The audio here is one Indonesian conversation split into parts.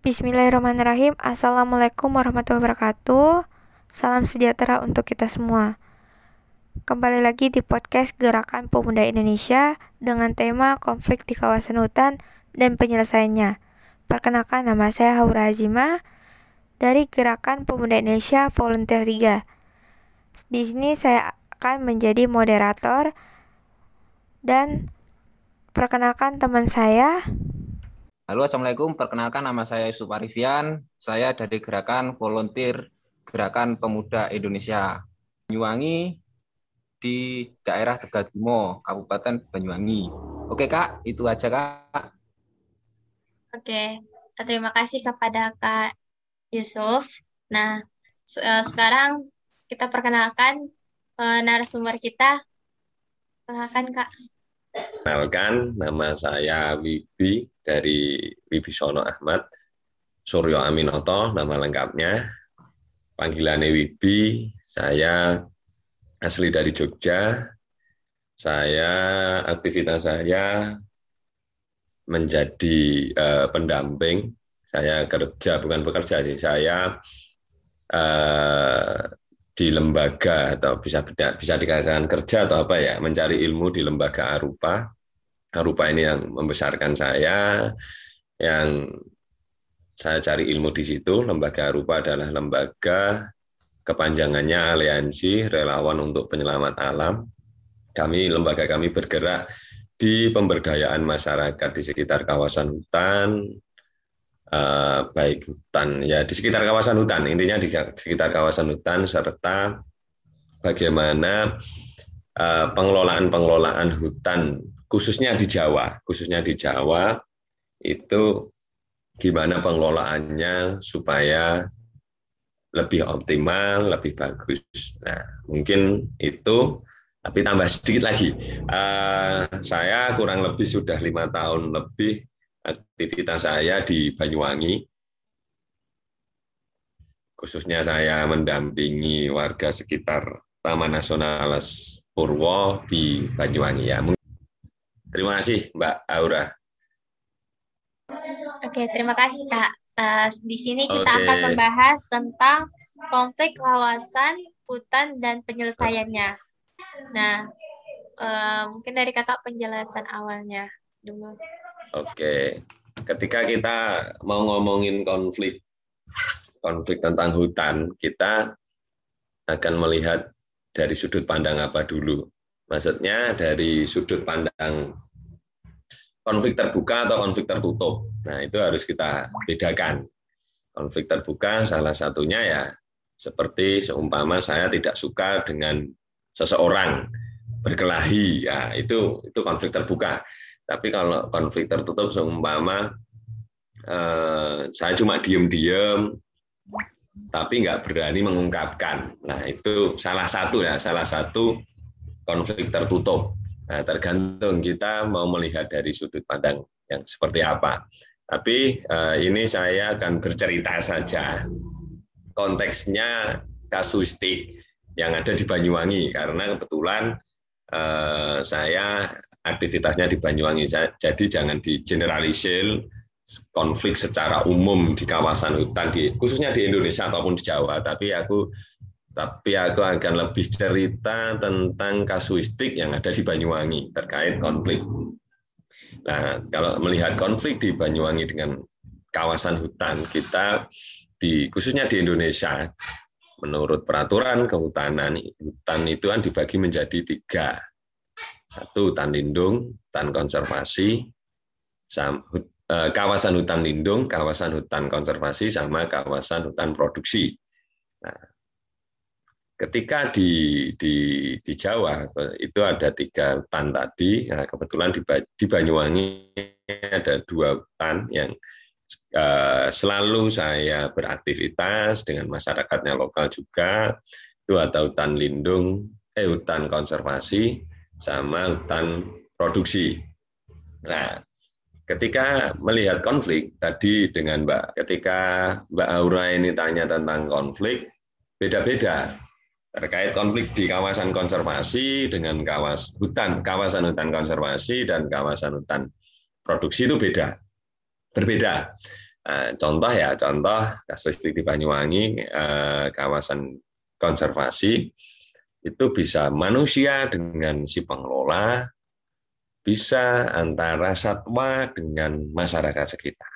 Bismillahirrahmanirrahim. Assalamualaikum warahmatullahi wabarakatuh. Salam sejahtera untuk kita semua. Kembali lagi di podcast Gerakan Pemuda Indonesia dengan tema konflik di kawasan hutan dan penyelesaiannya. Perkenalkan nama saya Haura Azima dari Gerakan Pemuda Indonesia Volunteer 3. Di sini saya akan menjadi moderator dan perkenalkan teman saya Halo, Assalamualaikum. Perkenalkan nama saya Yusuf Arifian. Saya dari Gerakan Volunteer Gerakan Pemuda Indonesia Banyuwangi di daerah Tegatimo, Kabupaten Banyuwangi. Oke, Kak. Itu aja, Kak. Oke. Terima kasih kepada Kak Yusuf. Nah, eh, sekarang kita perkenalkan uh, narasumber kita. Perkenalkan, Kak. Kenalkan, nama saya Wibi dari Wibisono Ahmad Suryo Aminoto, nama lengkapnya. Panggilannya Wibi, saya asli dari Jogja. Saya, aktivitas saya menjadi uh, pendamping. Saya kerja, bukan bekerja sih, saya uh, di lembaga atau bisa bisa dikatakan kerja atau apa ya mencari ilmu di lembaga Arupa. Arupa ini yang membesarkan saya yang saya cari ilmu di situ. Lembaga Arupa adalah lembaga kepanjangannya aliansi relawan untuk penyelamat alam. Kami lembaga kami bergerak di pemberdayaan masyarakat di sekitar kawasan hutan uh, baik hutan ya di sekitar kawasan hutan. Intinya di sekitar kawasan hutan serta bagaimana uh, pengelolaan pengelolaan hutan khususnya di Jawa. Khususnya di Jawa itu gimana pengelolaannya supaya lebih optimal lebih bagus. Nah mungkin itu tapi tambah sedikit lagi. Uh, saya kurang lebih sudah lima tahun lebih aktivitas saya di Banyuwangi. Khususnya saya mendampingi warga sekitar Taman Nasional Purwo di Banyuwangi ya. Terima kasih Mbak Aura. Oke, terima kasih Kak. Uh, di sini kita Oke. akan membahas tentang konflik kawasan hutan dan penyelesaiannya. Nah, uh, mungkin dari kakak penjelasan awalnya dulu. Oke, ketika kita mau ngomongin konflik, konflik tentang hutan, kita akan melihat dari sudut pandang apa dulu. Maksudnya dari sudut pandang konflik terbuka atau konflik tertutup. Nah, itu harus kita bedakan. Konflik terbuka salah satunya ya seperti seumpama saya tidak suka dengan seseorang berkelahi, ya itu itu konflik terbuka. Tapi kalau konflik tertutup seumpama eh, saya cuma diem-diem, tapi nggak berani mengungkapkan. Nah itu salah satu ya, salah satu konflik tertutup. Nah, tergantung kita mau melihat dari sudut pandang yang seperti apa. Tapi eh, ini saya akan bercerita saja. Konteksnya kasuistik yang ada di Banyuwangi karena kebetulan eh, saya aktivitasnya di Banyuwangi. Jadi jangan digeneralisir konflik secara umum di kawasan hutan di khususnya di Indonesia ataupun di Jawa tapi aku tapi aku akan lebih cerita tentang kasuistik yang ada di Banyuwangi terkait konflik. Nah, kalau melihat konflik di Banyuwangi dengan kawasan hutan kita di khususnya di Indonesia menurut peraturan kehutanan hutan itu kan dibagi menjadi tiga satu hutan lindung, hutan konservasi, eh, kawasan hutan lindung, kawasan hutan konservasi, sama kawasan hutan produksi. Nah, ketika di, di, di Jawa itu ada tiga hutan tadi, nah, kebetulan di, di Banyuwangi ada dua hutan yang uh, selalu saya beraktivitas dengan masyarakatnya lokal juga, itu ada hutan lindung, eh hutan konservasi, sama hutan produksi. Nah, ketika melihat konflik tadi dengan Mbak, ketika Mbak Aura ini tanya tentang konflik, beda-beda terkait konflik di kawasan konservasi dengan kawas hutan, kawasan hutan konservasi dan kawasan hutan produksi itu beda, berbeda. Nah, contoh ya, contoh kasuistik di Banyuwangi, eh, kawasan konservasi itu bisa manusia dengan si pengelola, bisa antara satwa dengan masyarakat sekitar.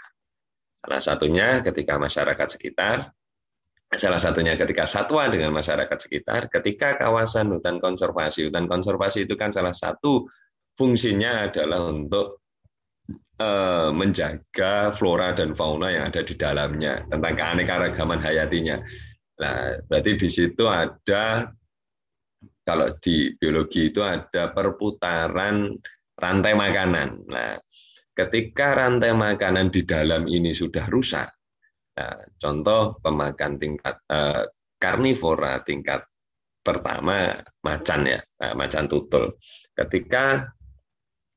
Salah satunya ketika masyarakat sekitar, salah satunya ketika satwa dengan masyarakat sekitar, ketika kawasan hutan konservasi, hutan konservasi itu kan salah satu fungsinya adalah untuk eh, menjaga flora dan fauna yang ada di dalamnya, tentang keanekaragaman hayatinya. Nah, berarti di situ ada kalau di biologi itu ada perputaran rantai makanan. Nah, ketika rantai makanan di dalam ini sudah rusak, nah, contoh pemakan tingkat eh, karnivora tingkat pertama macan ya, nah, macan tutul. Ketika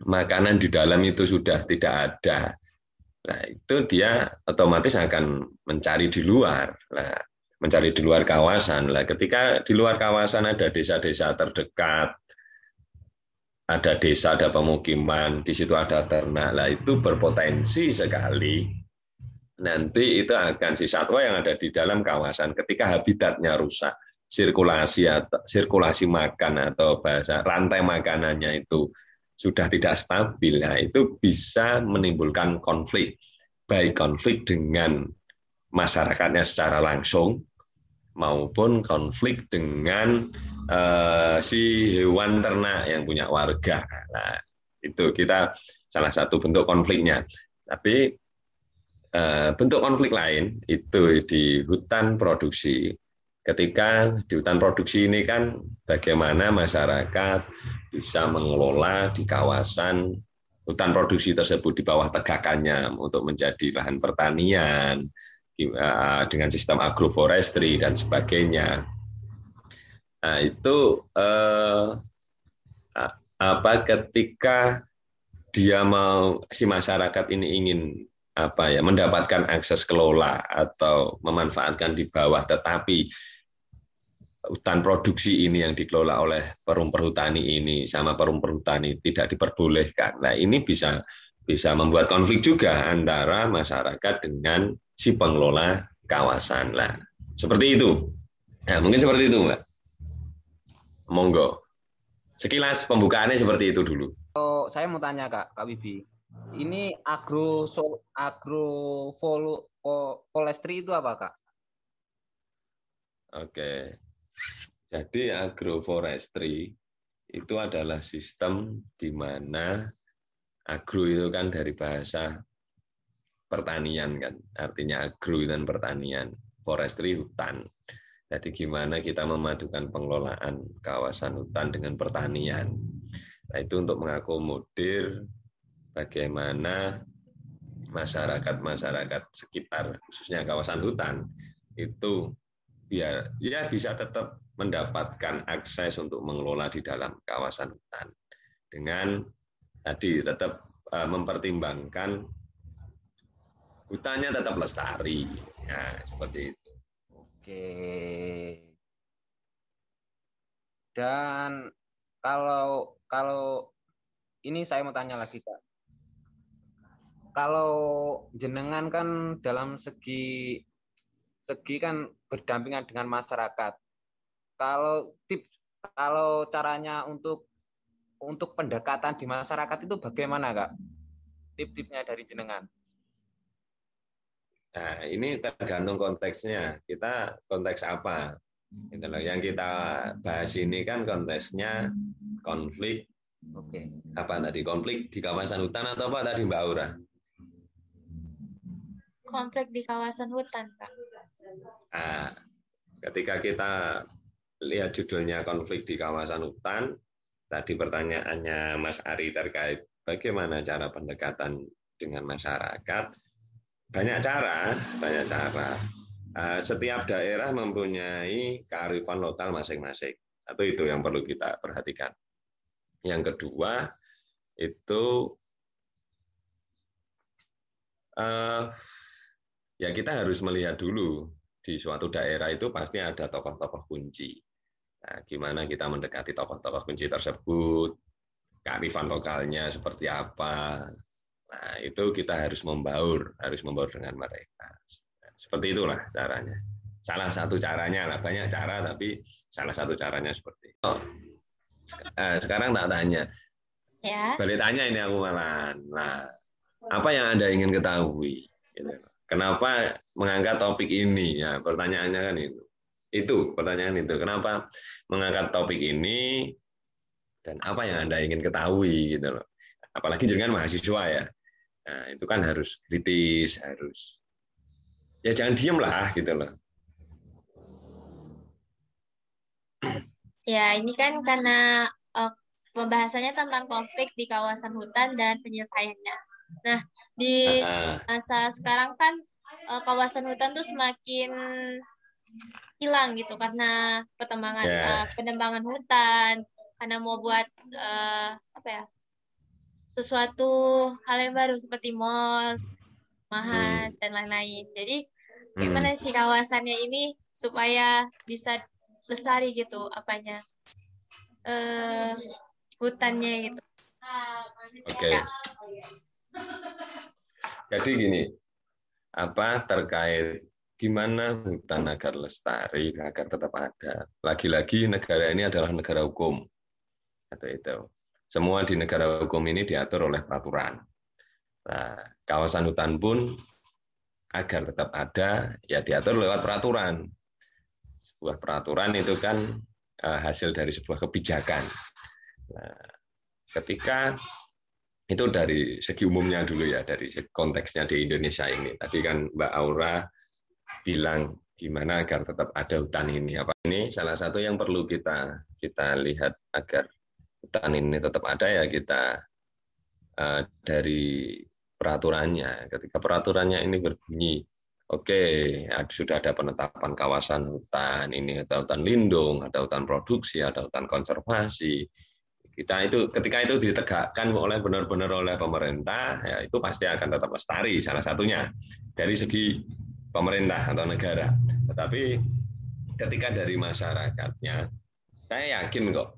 makanan di dalam itu sudah tidak ada, nah itu dia otomatis akan mencari di luar. Nah, mencari di luar kawasan. Lah ketika di luar kawasan ada desa-desa terdekat, ada desa, ada pemukiman, di situ ada ternak. Lah itu berpotensi sekali nanti itu akan si satwa yang ada di dalam kawasan ketika habitatnya rusak, sirkulasi atau sirkulasi makan atau bahasa rantai makanannya itu sudah tidak stabil, nah itu bisa menimbulkan konflik, baik konflik dengan masyarakatnya secara langsung maupun konflik dengan uh, si hewan ternak yang punya warga. Nah, itu kita salah satu bentuk konfliknya. Tapi uh, bentuk konflik lain itu di hutan produksi. Ketika di hutan produksi ini kan bagaimana masyarakat bisa mengelola di kawasan hutan produksi tersebut di bawah tegakannya untuk menjadi lahan pertanian, dengan sistem agroforestry dan sebagainya. Nah, itu eh, apa ketika dia mau si masyarakat ini ingin apa ya mendapatkan akses kelola atau memanfaatkan di bawah tetapi hutan produksi ini yang dikelola oleh perum perhutani ini sama perum perhutani tidak diperbolehkan. Nah, ini bisa bisa membuat konflik juga antara masyarakat dengan si pengelola kawasan lah. Seperti itu. Nah, mungkin seperti itu, Mbak. Monggo. Sekilas pembukaannya seperti itu dulu. Oh, saya mau tanya Kak, Kak Wibi. Ini agro so, agro folo, forestry itu apa, Kak? Oke. Jadi agroforestry itu adalah sistem di mana agro itu kan dari bahasa pertanian kan, artinya agro dan pertanian, forestry hutan. Jadi gimana kita memadukan pengelolaan kawasan hutan dengan pertanian. Nah, itu untuk mengakomodir bagaimana masyarakat-masyarakat sekitar, khususnya kawasan hutan, itu biar ya bisa tetap mendapatkan akses untuk mengelola di dalam kawasan hutan dengan tadi tetap eh, mempertimbangkan hutannya tetap lestari. Ya, seperti itu. Oke. Dan kalau kalau ini saya mau tanya lagi kak. Kalau jenengan kan dalam segi segi kan berdampingan dengan masyarakat. Kalau tips kalau caranya untuk untuk pendekatan di masyarakat itu bagaimana kak? Tip-tipnya dari jenengan? Nah, ini tergantung konteksnya. Kita konteks apa? Gitu Yang kita bahas ini kan konteksnya konflik. Oke. Apa tadi konflik di kawasan hutan atau apa tadi Mbak Aura? Konflik di kawasan hutan, Pak. Nah, ketika kita lihat judulnya konflik di kawasan hutan, tadi pertanyaannya Mas Ari terkait bagaimana cara pendekatan dengan masyarakat banyak cara, banyak cara. Eh, setiap daerah mempunyai kearifan lokal masing-masing. Atau itu yang perlu kita perhatikan. Yang kedua itu uh, ya kita harus melihat dulu di suatu daerah itu pasti ada tokoh-tokoh kunci. Nah, gimana kita mendekati tokoh-tokoh kunci tersebut, kearifan lokalnya seperti apa, Nah, itu kita harus membaur, harus membaur dengan mereka. Seperti itulah caranya. Salah satu caranya lah, banyak cara tapi salah satu caranya seperti itu. Oh. sekarang tak tanya. Ya. Balik tanya ini aku malah. Nah, apa yang Anda ingin ketahui? Gitu. Kenapa mengangkat topik ini? Ya, pertanyaannya kan itu. Itu pertanyaan itu. Kenapa mengangkat topik ini dan apa yang Anda ingin ketahui gitu loh. Apalagi dengan mahasiswa ya. Nah, itu kan harus kritis, harus ya jangan diem lah gitu loh. Ya, ini kan karena uh, pembahasannya tentang konflik di kawasan hutan dan penyelesaiannya. Nah, di masa sekarang kan uh, kawasan hutan tuh semakin hilang gitu karena perkembangan yeah. uh, penembangan hutan, karena mau buat uh, apa ya sesuatu hal yang baru seperti mall, mahal hmm. dan lain-lain. Jadi gimana hmm. sih kawasannya ini supaya bisa lestari gitu apanya uh, hutannya gitu. Oke. Okay. Jadi gini, apa terkait gimana hutan agar lestari, agar tetap ada. Lagi-lagi negara ini adalah negara hukum. Atau itu. Semua di negara hukum ini diatur oleh peraturan. Nah, kawasan hutan pun agar tetap ada, ya diatur lewat peraturan. Sebuah peraturan itu kan uh, hasil dari sebuah kebijakan. Nah, ketika itu dari segi umumnya dulu ya, dari konteksnya di Indonesia ini. Tadi kan Mbak Aura bilang gimana agar tetap ada hutan ini. Apa ini salah satu yang perlu kita kita lihat agar hutan ini tetap ada ya kita uh, dari peraturannya. Ketika peraturannya ini berbunyi, oke okay, sudah ada penetapan kawasan hutan, ini ada hutan lindung, ada hutan produksi, ada hutan konservasi. Kita itu ketika itu ditegakkan oleh benar-benar oleh pemerintah, ya itu pasti akan tetap lestari salah satunya dari segi pemerintah atau negara. Tetapi ketika dari masyarakatnya, saya yakin kok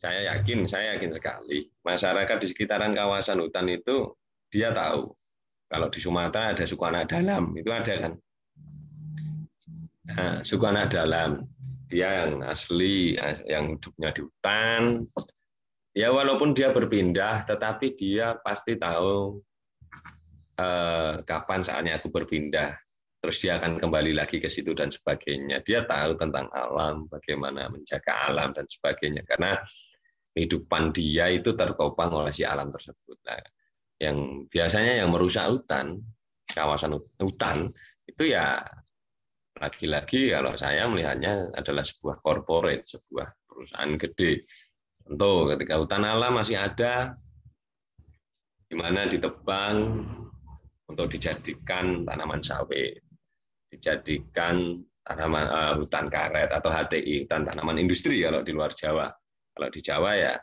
saya yakin, saya yakin sekali masyarakat di sekitaran kawasan hutan itu dia tahu kalau di Sumatera ada suku anak dalam itu ada kan. Nah, suku anak dalam dia yang asli, yang hidupnya di hutan. Ya walaupun dia berpindah, tetapi dia pasti tahu eh, kapan saatnya aku berpindah. Terus dia akan kembali lagi ke situ dan sebagainya. Dia tahu tentang alam, bagaimana menjaga alam dan sebagainya. Karena kehidupan dia itu tertopang oleh si alam tersebut. Nah, yang biasanya yang merusak hutan, kawasan hutan itu ya lagi-lagi kalau saya melihatnya adalah sebuah corporate, sebuah perusahaan gede. Tentu ketika hutan alam masih ada, di mana ditebang untuk dijadikan tanaman sawit, dijadikan tanaman uh, hutan karet atau HTI, hutan tanaman industri kalau di luar Jawa. Kalau di Jawa ya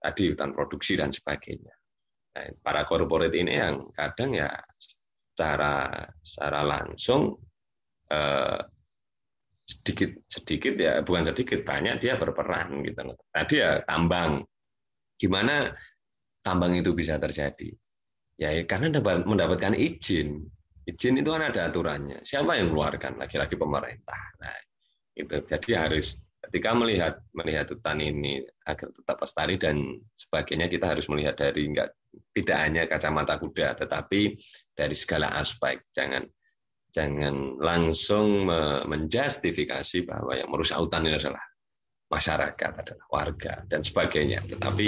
tadi hutan produksi dan sebagainya. Nah, para korporat ini yang kadang ya secara secara langsung eh, sedikit sedikit ya bukan sedikit banyak dia berperan gitu loh. Tadi ya tambang. Gimana tambang itu bisa terjadi? Ya karena dapat mendapatkan izin. Izin itu kan ada aturannya. Siapa yang mengeluarkan? Lagi-lagi pemerintah. Nah, itu jadi harus ketika melihat melihat hutan ini agar tetap lestari dan sebagainya kita harus melihat dari enggak tidak hanya kacamata kuda tetapi dari segala aspek. Jangan jangan langsung menjustifikasi bahwa yang merusak hutan ini adalah masyarakat adalah warga dan sebagainya. Tetapi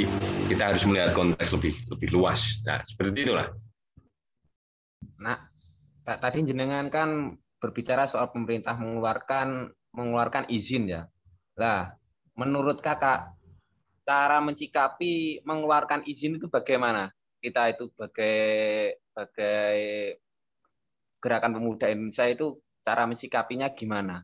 kita harus melihat konteks lebih lebih luas. Nah seperti itulah. Nah tadi jenengan kan berbicara soal pemerintah mengeluarkan mengeluarkan izin ya lah, menurut kakak, cara mencikapi mengeluarkan izin itu bagaimana? Kita itu sebagai sebagai gerakan pemuda Indonesia itu cara mencikapinya gimana?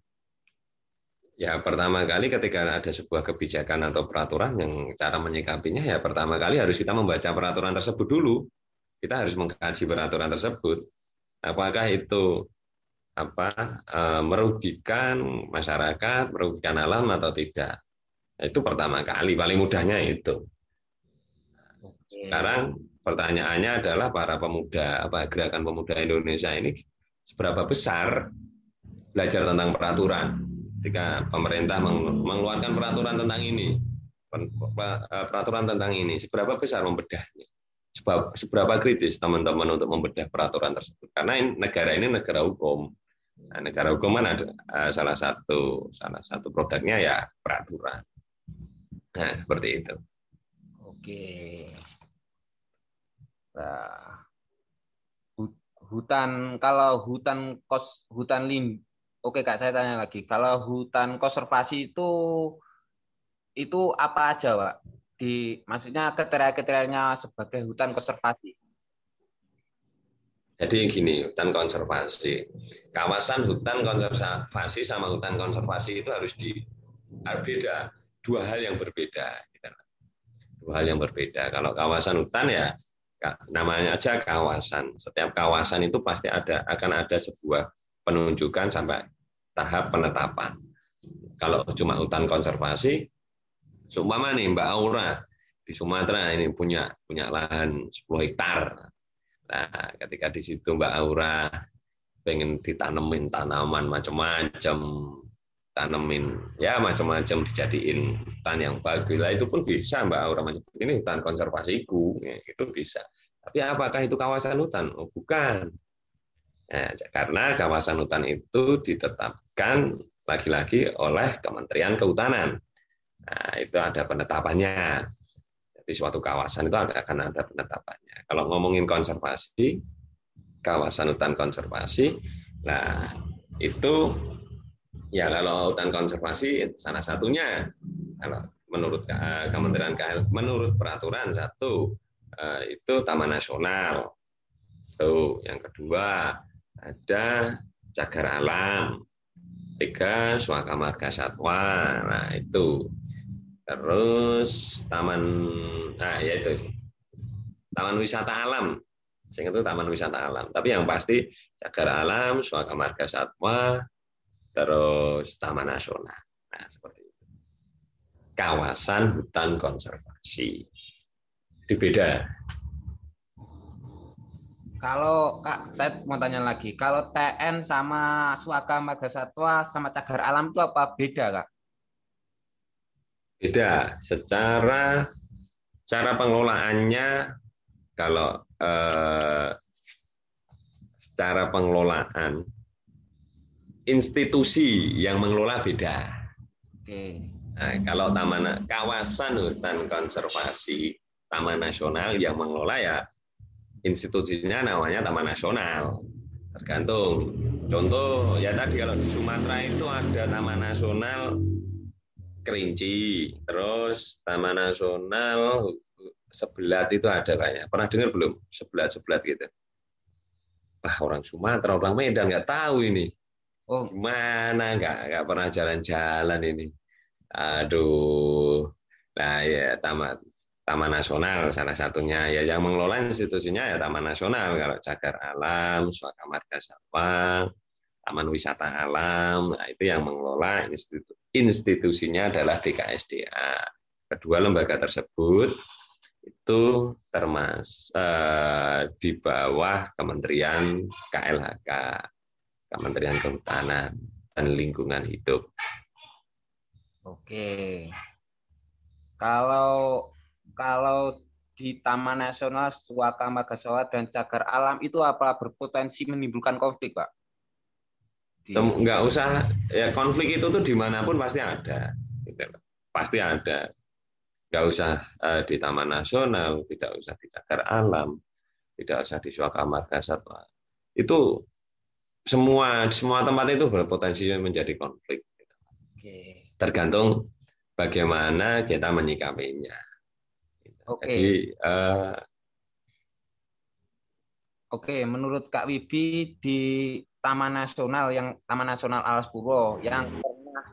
Ya, pertama kali ketika ada sebuah kebijakan atau peraturan yang cara menyikapinya ya pertama kali harus kita membaca peraturan tersebut dulu. Kita harus mengkaji peraturan tersebut. Apakah itu apa uh, merugikan masyarakat, merugikan alam atau tidak. Itu pertama kali, paling mudahnya itu. sekarang pertanyaannya adalah para pemuda apa gerakan pemuda Indonesia ini seberapa besar belajar tentang peraturan ketika pemerintah mengeluarkan peraturan tentang ini. Eh, peraturan tentang ini seberapa besar membedahnya? Seberapa kritis teman-teman untuk membedah peraturan tersebut? Karena negara ini negara hukum nah, negara hukum kan ada eh, salah satu salah satu produknya ya peraturan. Nah seperti itu. Oke. Nah hutan kalau hutan kos hutan lim oke kak saya tanya lagi. Kalau hutan konservasi itu itu apa aja pak? Di maksudnya kriteria-kriterianya sebagai hutan konservasi jadi gini hutan konservasi kawasan hutan konservasi sama hutan konservasi itu harus di beda dua hal yang berbeda gitu. dua hal yang berbeda kalau kawasan hutan ya namanya aja kawasan. Setiap kawasan itu pasti ada akan ada sebuah penunjukan sampai tahap penetapan. Kalau cuma hutan konservasi, seumpama nih Mbak Aura di Sumatera ini punya punya lahan 10 hektar. Nah, ketika di situ Mbak Aura pengen ditanemin tanaman macam-macam, tanemin ya macam-macam dijadiin hutan yang bagus. Lah itu pun bisa mbak Aura menyebut ini hutan konservasiku ya, itu bisa. Tapi apakah itu kawasan hutan? Oh, bukan. Ya, karena kawasan hutan itu ditetapkan lagi-lagi oleh Kementerian Kehutanan. Nah, itu ada penetapannya jadi suatu kawasan itu akan ada penetapannya kalau ngomongin konservasi kawasan hutan konservasi nah itu Ya kalau hutan konservasi salah satunya kalau menurut eh, Kementerian KL menurut peraturan satu eh, itu Taman Nasional. Tuh, yang kedua ada cagar alam. Tiga Suaka Marga Satwa. Nah, itu. Terus taman nah ya itu Taman wisata alam. Sehingga itu taman wisata alam. Tapi yang pasti cagar alam, Suaka Marga Satwa, terus taman nasional. Nah, seperti itu. Kawasan hutan konservasi. Dibeda. Kalau Kak, saya mau tanya lagi. Kalau TN sama Suaka Marga Satwa sama Cagar Alam itu apa beda, Kak? Beda. Secara cara pengelolaannya kalau eh, secara pengelolaan institusi yang mengelola beda. Oke. Nah, kalau taman kawasan hutan konservasi Taman Nasional yang mengelola ya institusinya namanya Taman Nasional. Tergantung. Contoh ya tadi kalau di Sumatera itu ada Taman Nasional Kerinci, terus Taman Nasional Sebelat itu ada kayaknya. Pernah dengar belum? Sebelat-sebelat gitu. Wah, orang Sumatera, orang Medan nggak tahu ini. Oh, mana nggak nggak pernah jalan-jalan ini. Aduh. Nah, ya Taman Taman Nasional salah satunya ya yang mengelola institusinya ya Taman Nasional kalau cagar alam, suaka marga satwa, Taman Wisata Alam, nah itu yang mengelola institu institusinya adalah DKSDA. Kedua lembaga tersebut itu termas eh, di bawah Kementerian KLHK. Kementerian Kehutanan dan Lingkungan Hidup. Oke. Kalau kalau di Taman Nasional Suaka Margasawa dan Cagar Alam itu apa berpotensi menimbulkan konflik, Pak? Di... Enggak usah ya konflik itu tuh di mana pun pasti ada, gitu. pasti ada. Enggak usah uh, di Taman Nasional, tidak usah di Cagar Alam, tidak usah di Suaka Margasatwa. Itu semua semua tempat itu berpotensi menjadi konflik. Tergantung bagaimana kita menyikapinya. Oke. Jadi, uh, Oke, menurut Kak Wibi di Taman Nasional yang Taman Nasional Alas Purwo yang pernah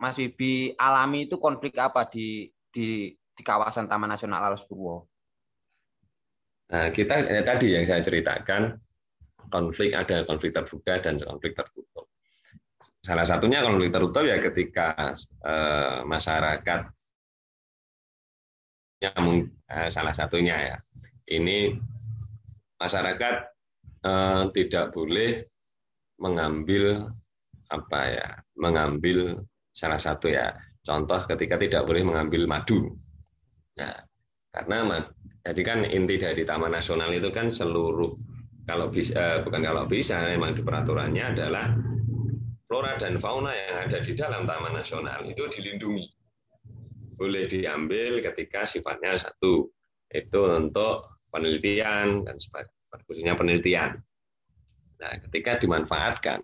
Mas Wibi alami itu konflik apa di di di kawasan Taman Nasional Alas Purwo? Nah, kita eh, tadi yang saya ceritakan konflik ada konflik terbuka dan konflik tertutup. Salah satunya konflik tertutup ya ketika eh, masyarakat eh, salah satunya ya. Ini masyarakat eh, tidak boleh mengambil apa ya, mengambil salah satu ya. Contoh ketika tidak boleh mengambil madu. Nah, karena jadi kan inti dari Taman Nasional itu kan seluruh kalau bisa eh, bukan kalau bisa memang di peraturannya adalah flora dan fauna yang ada di dalam Taman Nasional itu dilindungi. Boleh diambil ketika sifatnya satu, itu untuk penelitian dan sebagainya, khususnya penelitian. Nah, ketika dimanfaatkan,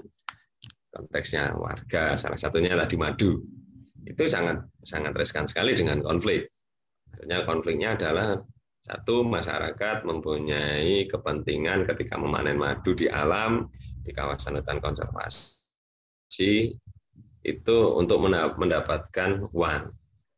konteksnya warga, salah satunya tadi madu, itu sangat sangat riskan sekali dengan konflik. Artinya konfliknya adalah satu masyarakat mempunyai kepentingan ketika memanen madu di alam di kawasan hutan konservasi itu untuk mendapatkan uang,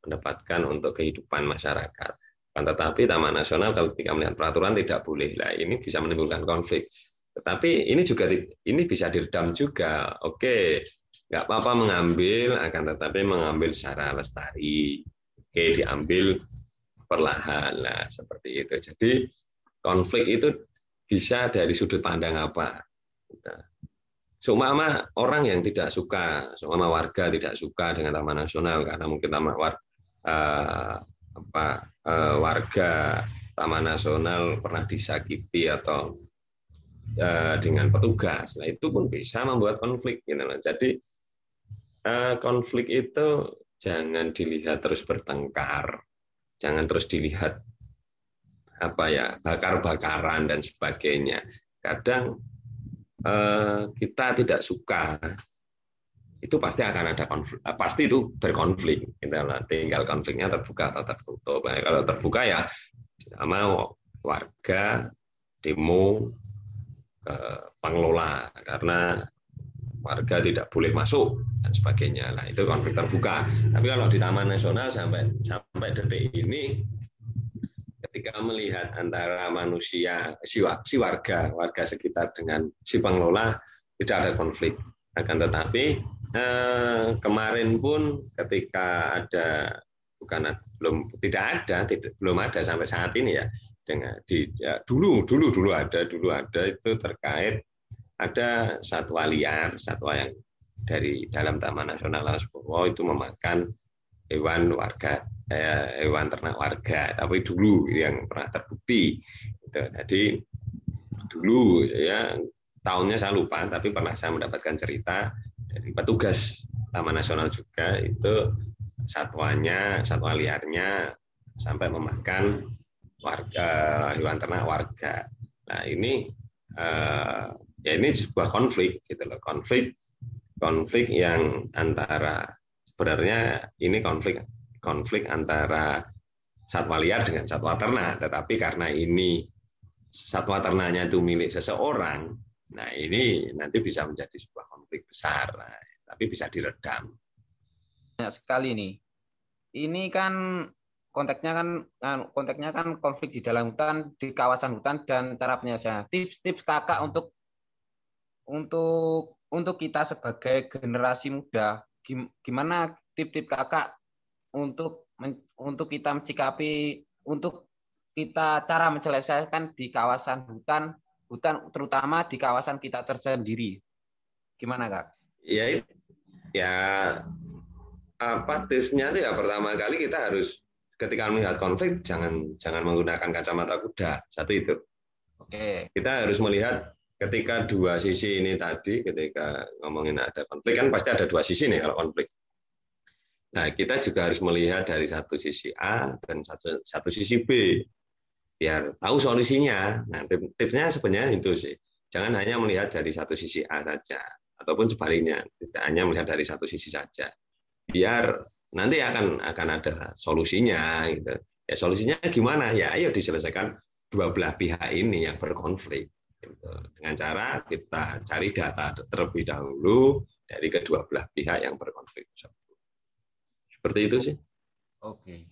mendapatkan untuk kehidupan masyarakat. Kan tetapi Taman Nasional kalau ketika melihat peraturan tidak boleh. Lah ini bisa menimbulkan konflik. Tetapi ini juga ini bisa diredam juga. Oke, nggak apa-apa mengambil, akan tetapi mengambil secara lestari. Oke, diambil perlahan lah seperti itu. Jadi konflik itu bisa dari sudut pandang apa. Nah, Seumpama orang yang tidak suka, seumpama warga tidak suka dengan Taman Nasional karena mungkin taman war, uh, apa, uh, warga Taman Nasional pernah disakiti atau uh, dengan petugas, nah itu pun bisa membuat konflik. Gitu. Jadi uh, konflik itu jangan dilihat terus bertengkar, jangan terus dilihat apa ya bakar-bakaran dan sebagainya. Kadang kita tidak suka itu pasti akan ada konflik, eh, pasti itu berkonflik. Tinggal konfliknya terbuka atau tertutup. Nah, kalau terbuka ya sama warga demo ke pengelola karena warga tidak boleh masuk dan sebagainya. Nah itu konflik terbuka. Tapi kalau di Taman Nasional sampai sampai detik ini ketika melihat antara manusia si, si warga warga sekitar dengan si pengelola tidak ada konflik akan tetapi eh, kemarin pun ketika ada bukan belum tidak ada tidak belum ada sampai saat ini ya dengan di ya, dulu dulu dulu ada dulu ada itu terkait ada satwa liar satwa yang dari dalam Taman Nasional Lasbowo itu memakan hewan warga eh, hewan ternak warga tapi dulu yang pernah terbukti gitu. jadi dulu ya tahunnya saya lupa tapi pernah saya mendapatkan cerita dari petugas Taman Nasional juga itu satwanya satwa liarnya sampai memakan warga hewan ternak warga. Nah ini eh, ya ini sebuah konflik gitu loh. Konflik konflik yang antara sebenarnya ini konflik konflik antara satwa liar dengan satwa ternak, tetapi karena ini satwa ternaknya itu milik seseorang, nah ini nanti bisa menjadi sebuah konflik besar, tapi bisa diredam. Banyak sekali nih. Ini kan konteksnya kan, kan konteksnya kan konflik di dalam hutan, di kawasan hutan dan cara penyelesaian. Tips-tips kakak untuk untuk untuk kita sebagai generasi muda gimana tip-tip kakak untuk untuk kita mencikapi untuk kita cara menyelesaikan di kawasan hutan hutan terutama di kawasan kita tersendiri gimana kak? Ya ya apa tipsnya sih ya pertama kali kita harus ketika melihat konflik jangan jangan menggunakan kacamata kuda satu itu. Oke. Kita harus melihat ketika dua sisi ini tadi, ketika ngomongin ada konflik kan pasti ada dua sisi nih kalau konflik. Nah, kita juga harus melihat dari satu sisi A dan satu, satu sisi B, biar tahu solusinya. Nah, tipsnya sebenarnya itu sih. Jangan hanya melihat dari satu sisi A saja, ataupun sebaliknya, tidak hanya melihat dari satu sisi saja. Biar nanti akan akan ada solusinya. Gitu. Ya solusinya gimana? Ya ayo diselesaikan dua belah pihak ini yang berkonflik. Gitu. Dengan cara kita cari data terlebih dahulu dari kedua belah pihak yang berkonflik. Seperti itu sih. Oke.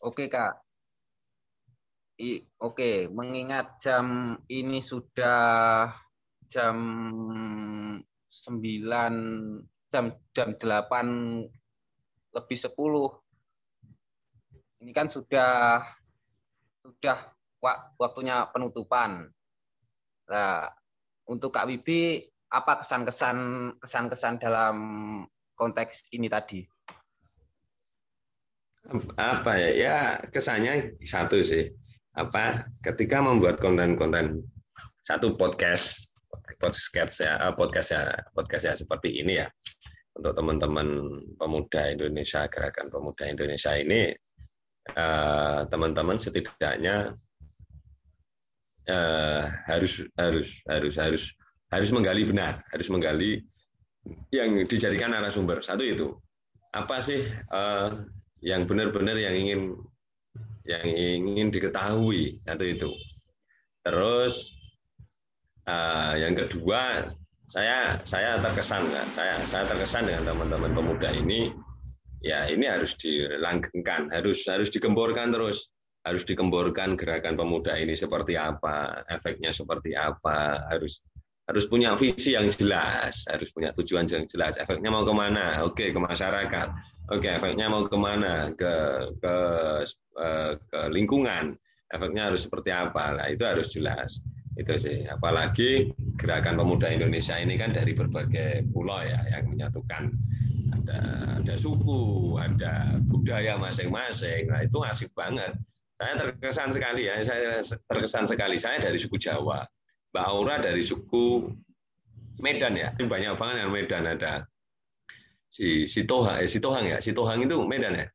Oke, Kak. I, oke, mengingat jam ini sudah jam 9 jam jam 8 lebih 10 ini kan sudah sudah waktunya penutupan. Nah, untuk Kak Wibi, apa kesan-kesan kesan-kesan dalam konteks ini tadi? Apa ya? Ya kesannya satu sih. Apa ketika membuat konten-konten satu podcast podcast ya podcast ya podcast ya seperti ini ya untuk teman-teman pemuda Indonesia gerakan pemuda Indonesia ini eh, teman-teman setidaknya uh, harus harus harus harus harus menggali benar, harus menggali yang dijadikan narasumber. Satu itu apa sih yang benar-benar yang ingin yang ingin diketahui satu itu. Terus uh, yang kedua saya saya terkesan saya saya terkesan dengan teman-teman pemuda ini. Ya ini harus dilanggengkan harus harus digemborkan terus. Harus dikemborkan gerakan pemuda ini seperti apa, efeknya seperti apa, harus harus punya visi yang jelas, harus punya tujuan yang jelas, efeknya mau ke mana, oke ke masyarakat, oke efeknya mau ke mana, ke ke eh, ke lingkungan, efeknya harus seperti apa, lah itu harus jelas, itu sih, apalagi gerakan pemuda Indonesia ini kan dari berbagai pulau ya yang menyatukan ada ada suku, ada budaya masing-masing, nah itu asik banget saya terkesan sekali ya, saya terkesan sekali. Saya dari suku Jawa, Mbak Aura dari suku Medan ya. Banyak banget yang Medan ada si Sitohang, eh, Sitohang ya. Sitohang itu Medan ya.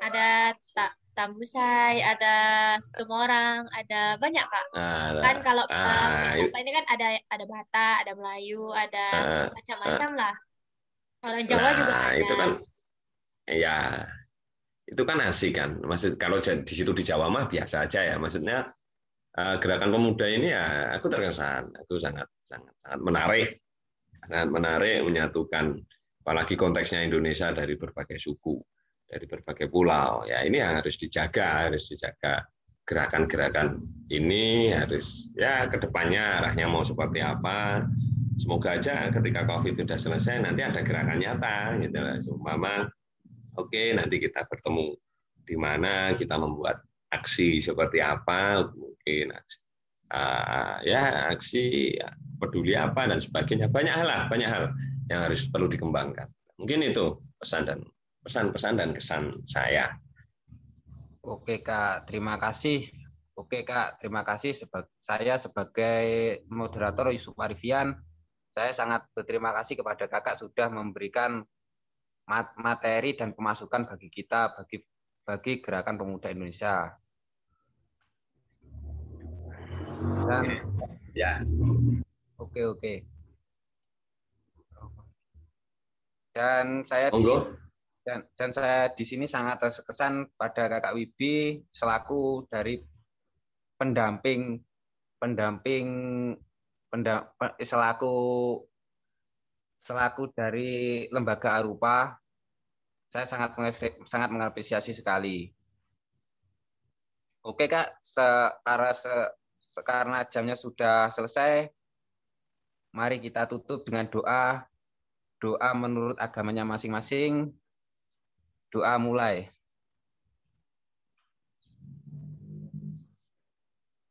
Ada tak Tambusai, ada Situmorang, ada banyak kak. Nah, kan kalau nah, uh, ini kan ada ada Bata, ada Melayu, ada nah, macam-macam nah, lah. Orang Jawa nah, juga ada. Itu kan, ya itu kan asik kan. Maksud kalau di situ di Jawa mah biasa aja ya. Maksudnya eh, gerakan pemuda ini ya aku terkesan, aku sangat sangat sangat menarik, sangat menarik menyatukan apalagi konteksnya Indonesia dari berbagai suku, dari berbagai pulau. Ya ini yang harus dijaga, harus dijaga gerakan-gerakan ini harus ya ke depannya arahnya mau seperti apa. Semoga aja ketika COVID sudah selesai nanti ada gerakan nyata gitu lah. Seumpama Oke, nanti kita bertemu di mana kita membuat aksi seperti apa, mungkin aksi, uh, ya aksi peduli apa dan sebagainya. Banyak hal banyak hal yang harus perlu dikembangkan. Mungkin itu pesan dan pesan-pesan dan kesan saya. Oke Kak, terima kasih. Oke Kak, terima kasih. Saya sebagai moderator Yusuf Arifian, saya sangat berterima kasih kepada kakak sudah memberikan materi dan pemasukan bagi kita, bagi bagi gerakan pemuda Indonesia. Dan ya. Oke, oke. Dan saya di sini, dan, dan saya di sini sangat terkesan pada Kakak Wibi selaku dari pendamping pendamping pendam, selaku selaku dari lembaga Arupa, saya sangat sangat mengapresiasi sekali. Oke kak, se karena, se karena jamnya sudah selesai, mari kita tutup dengan doa. Doa menurut agamanya masing-masing. Doa mulai.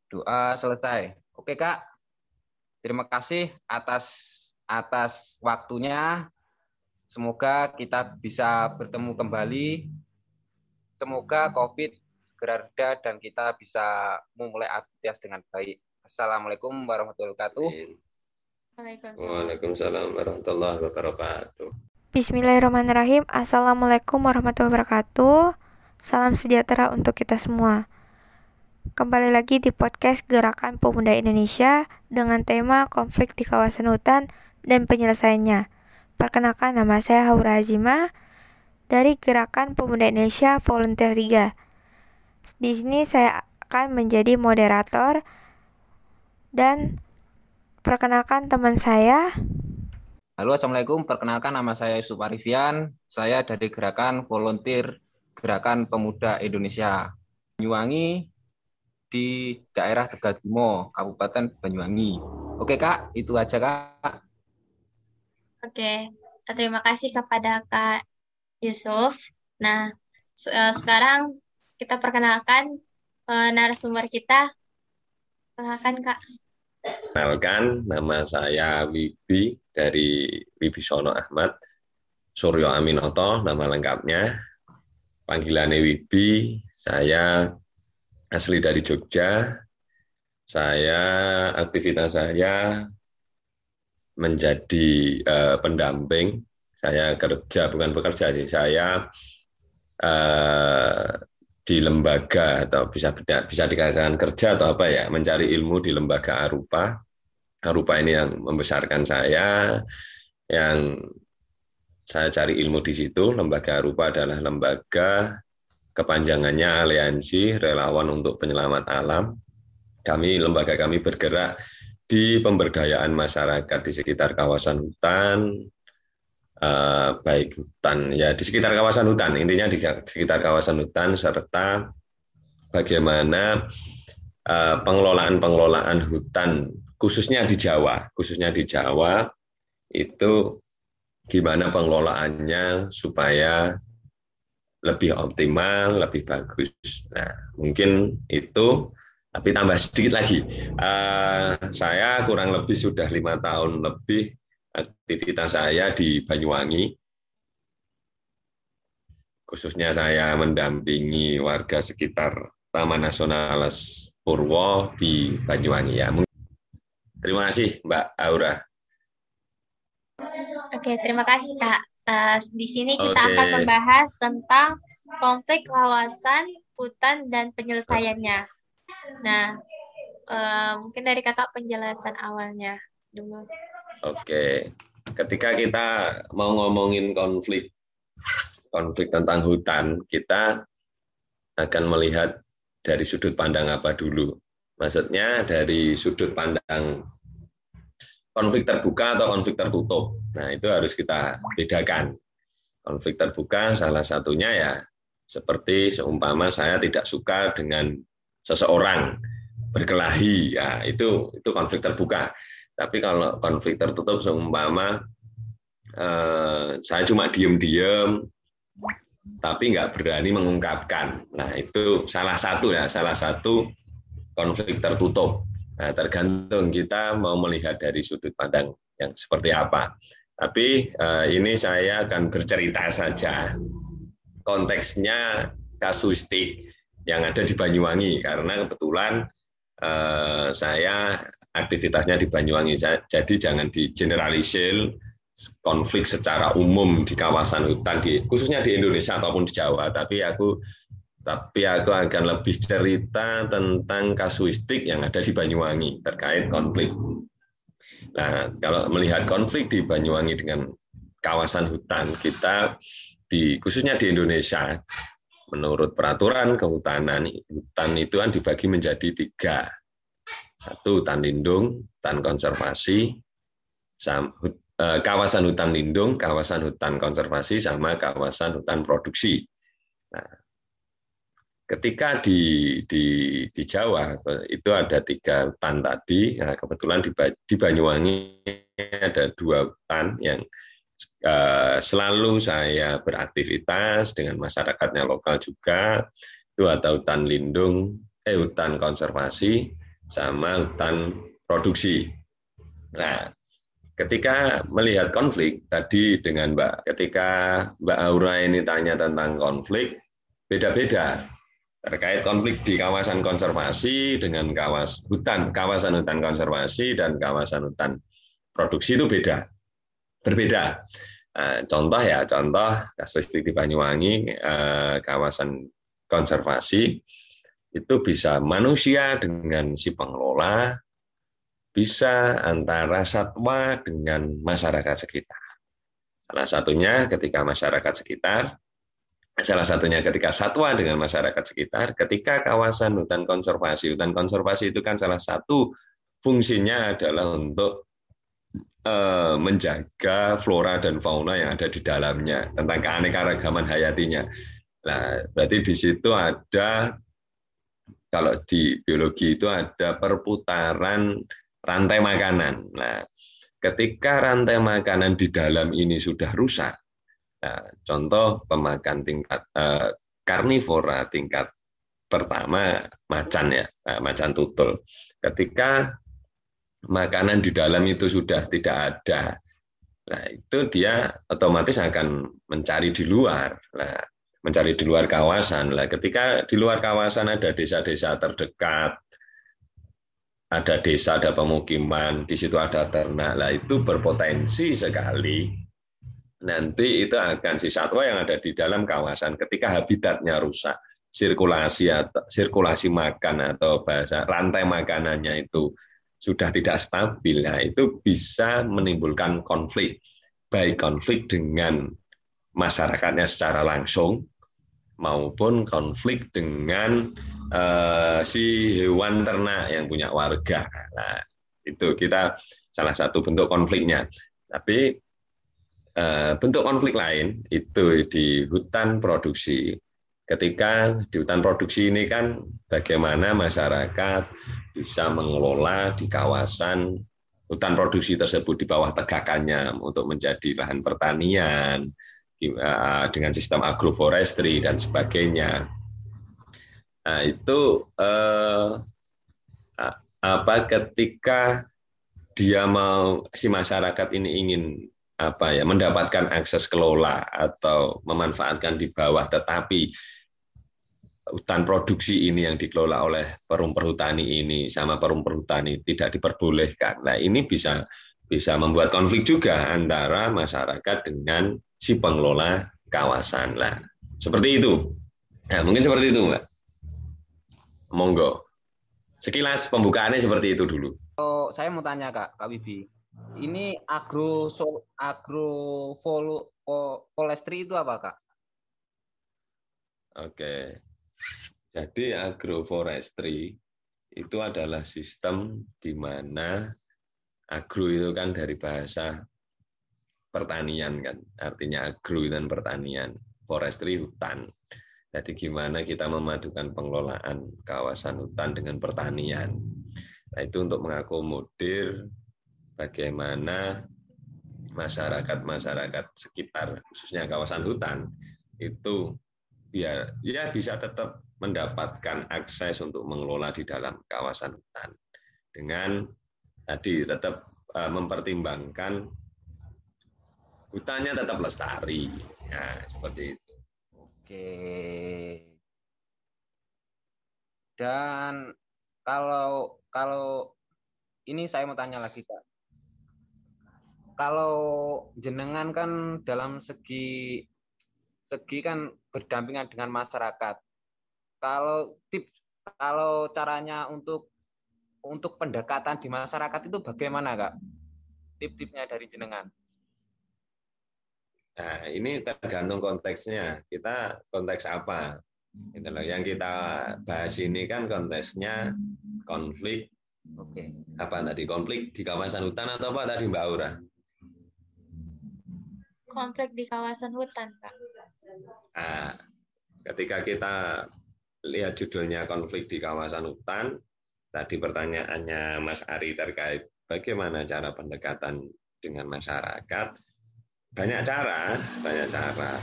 Doa selesai. Oke kak, terima kasih atas atas waktunya. Semoga kita bisa bertemu kembali. Semoga COVID segera reda dan kita bisa memulai aktivitas dengan baik. Assalamualaikum warahmatullahi wabarakatuh. Waalaikumsalam warahmatullahi wabarakatuh. Bismillahirrahmanirrahim. Assalamualaikum warahmatullahi wabarakatuh. Salam sejahtera untuk kita semua. Kembali lagi di podcast Gerakan Pemuda Indonesia dengan tema konflik di kawasan hutan dan penyelesaiannya. Perkenalkan nama saya Haura Azima dari Gerakan Pemuda Indonesia Volunteer 3. Di sini saya akan menjadi moderator dan perkenalkan teman saya. Halo, Assalamualaikum. Perkenalkan nama saya Yusuf Arifian. Saya dari Gerakan Volunteer Gerakan Pemuda Indonesia. Banyuwangi di daerah Tegatimo, Kabupaten Banyuwangi. Oke, Kak. Itu aja, Kak. Oke, terima kasih kepada Kak Yusuf. Nah, sekarang kita perkenalkan uh, narasumber kita. Perkenalkan Kak. Perkenalkan, nama saya Wibi dari Wibisono Ahmad Suryo Aminoto, nama lengkapnya. Panggilannya Wibi, saya asli dari Jogja. Saya aktivitas saya menjadi uh, pendamping. Saya kerja bukan bekerja sih, saya uh, di lembaga atau bisa bisa dikatakan kerja atau apa ya mencari ilmu di lembaga Arupa. Arupa ini yang membesarkan saya yang saya cari ilmu di situ. Lembaga Arupa adalah lembaga kepanjangannya aliansi relawan untuk penyelamat alam. Kami lembaga kami bergerak di pemberdayaan masyarakat di sekitar kawasan hutan uh, baik hutan ya di sekitar kawasan hutan intinya di sekitar kawasan hutan serta bagaimana uh, pengelolaan-pengelolaan hutan khususnya di Jawa khususnya di Jawa itu gimana pengelolaannya supaya lebih optimal, lebih bagus. Nah, mungkin itu, tapi tambah sedikit lagi. Uh, saya kurang lebih sudah lima tahun lebih aktivitas saya di Banyuwangi, khususnya saya mendampingi warga sekitar Taman Nasional Purwo di Banyuwangi ya. Terima kasih Mbak Aura. Oke, terima kasih Kak. Uh, di sini kita Oke. akan membahas tentang konflik kawasan hutan dan penyelesaiannya. Nah, uh, mungkin dari kakak penjelasan awalnya dulu. Oke, ketika kita mau ngomongin konflik, konflik tentang hutan, kita akan melihat dari sudut pandang apa dulu. Maksudnya dari sudut pandang konflik terbuka atau konflik tertutup. Nah, itu harus kita bedakan. Konflik terbuka salah satunya ya seperti seumpama saya tidak suka dengan seseorang berkelahi, ya itu itu konflik terbuka. Tapi kalau konflik tertutup seumpama eh, saya cuma diem-diem, tapi nggak berani mengungkapkan. Nah itu salah satu ya, salah satu konflik tertutup. Nah, tergantung kita mau melihat dari sudut pandang yang seperti apa. Tapi eh, ini saya akan bercerita saja konteksnya kasuistik yang ada di Banyuwangi karena kebetulan eh, saya aktivitasnya di Banyuwangi. Jadi jangan digeneralisir konflik secara umum di kawasan hutan di khususnya di Indonesia ataupun di Jawa tapi aku tapi aku akan lebih cerita tentang kasuistik yang ada di Banyuwangi terkait konflik. Nah, kalau melihat konflik di Banyuwangi dengan kawasan hutan kita di khususnya di Indonesia menurut peraturan kehutanan hutan itu kan dibagi menjadi tiga satu, hutan lindung, hutan konservasi, eh, kawasan hutan lindung, kawasan hutan konservasi, sama kawasan hutan produksi. Nah, ketika di, di, di Jawa itu ada tiga hutan tadi, nah, kebetulan di, di Banyuwangi ada dua hutan yang uh, selalu saya beraktivitas dengan masyarakatnya lokal juga, itu ada hutan lindung, eh hutan konservasi, sama hutan produksi. Nah, ketika melihat konflik tadi dengan Mbak, ketika Mbak Aura ini tanya tentang konflik, beda-beda terkait konflik di kawasan konservasi dengan kawas hutan, kawasan hutan konservasi dan kawasan hutan produksi itu beda, berbeda. Nah, contoh ya, contoh kasus di Banyuwangi, eh, kawasan konservasi itu bisa manusia dengan si pengelola, bisa antara satwa dengan masyarakat sekitar. Salah satunya ketika masyarakat sekitar, salah satunya ketika satwa dengan masyarakat sekitar, ketika kawasan hutan konservasi, hutan konservasi itu kan salah satu fungsinya adalah untuk eh, menjaga flora dan fauna yang ada di dalamnya tentang keanekaragaman hayatinya. Nah, berarti di situ ada kalau di biologi itu ada perputaran rantai makanan. Nah, ketika rantai makanan di dalam ini sudah rusak, nah, contoh pemakan tingkat eh, karnivora tingkat pertama macan ya, nah, macan tutul. Ketika makanan di dalam itu sudah tidak ada, nah itu dia otomatis akan mencari di luar. Nah, mencari di luar kawasan. Nah, ketika di luar kawasan ada desa-desa terdekat, ada desa, ada pemukiman, di situ ada ternak. Nah, itu berpotensi sekali nanti itu akan si satwa yang ada di dalam kawasan ketika habitatnya rusak, sirkulasi atau sirkulasi makan atau bahasa rantai makanannya itu sudah tidak stabil, nah itu bisa menimbulkan konflik, baik konflik dengan masyarakatnya secara langsung maupun konflik dengan uh, si hewan ternak yang punya warga. Nah, itu kita salah satu bentuk konfliknya. Tapi uh, bentuk konflik lain itu di hutan produksi. Ketika di hutan produksi ini kan bagaimana masyarakat bisa mengelola di kawasan hutan produksi tersebut di bawah tegakannya untuk menjadi lahan pertanian, dengan sistem agroforestry dan sebagainya. Nah, itu eh, apa ketika dia mau si masyarakat ini ingin apa ya mendapatkan akses kelola atau memanfaatkan di bawah tetapi hutan produksi ini yang dikelola oleh perum perhutani ini sama perum perhutani tidak diperbolehkan. Nah, ini bisa bisa membuat konflik juga antara masyarakat dengan si pengelola kawasan. Lah, seperti itu. Nah, mungkin seperti itu, Mbak. Monggo. Sekilas pembukaannya seperti itu dulu. Oh, saya mau tanya Kak, Kak Wibi. Ini agro so, agro volo, polestri itu apa, Kak? Oke. Jadi agroforestry itu adalah sistem di mana agro itu kan dari bahasa pertanian kan, artinya agro dan pertanian, forestry hutan. Jadi gimana kita memadukan pengelolaan kawasan hutan dengan pertanian. Nah, itu untuk mengakomodir bagaimana masyarakat-masyarakat sekitar, khususnya kawasan hutan, itu biar ya bisa tetap mendapatkan akses untuk mengelola di dalam kawasan hutan dengan tadi tetap eh, mempertimbangkan hutannya tetap lestari. Ya, seperti itu. Oke. Dan kalau kalau ini saya mau tanya lagi kak. Kalau jenengan kan dalam segi segi kan berdampingan dengan masyarakat. Kalau tip kalau caranya untuk untuk pendekatan di masyarakat itu bagaimana kak? Tip-tipnya dari jenengan? Nah, ini tergantung konteksnya. Kita konteks apa? Gitu loh. Yang kita bahas ini kan konteksnya konflik. Oke. Apa tadi konflik di kawasan hutan atau apa tadi Mbak Aura? Konflik di kawasan hutan, Pak. Nah, ketika kita lihat judulnya konflik di kawasan hutan, tadi pertanyaannya Mas Ari terkait bagaimana cara pendekatan dengan masyarakat banyak cara, banyak cara.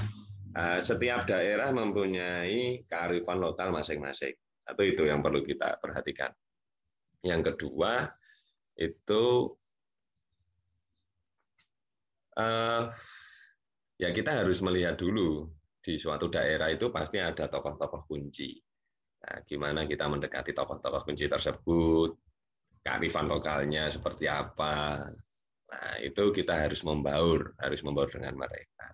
Eh, setiap daerah mempunyai kearifan lokal masing-masing. Atau itu yang perlu kita perhatikan. Yang kedua itu uh, ya kita harus melihat dulu di suatu daerah itu pasti ada tokoh-tokoh kunci. Nah, gimana kita mendekati tokoh-tokoh kunci tersebut, kearifan lokalnya seperti apa, Nah, itu kita harus membaur, harus membaur dengan mereka.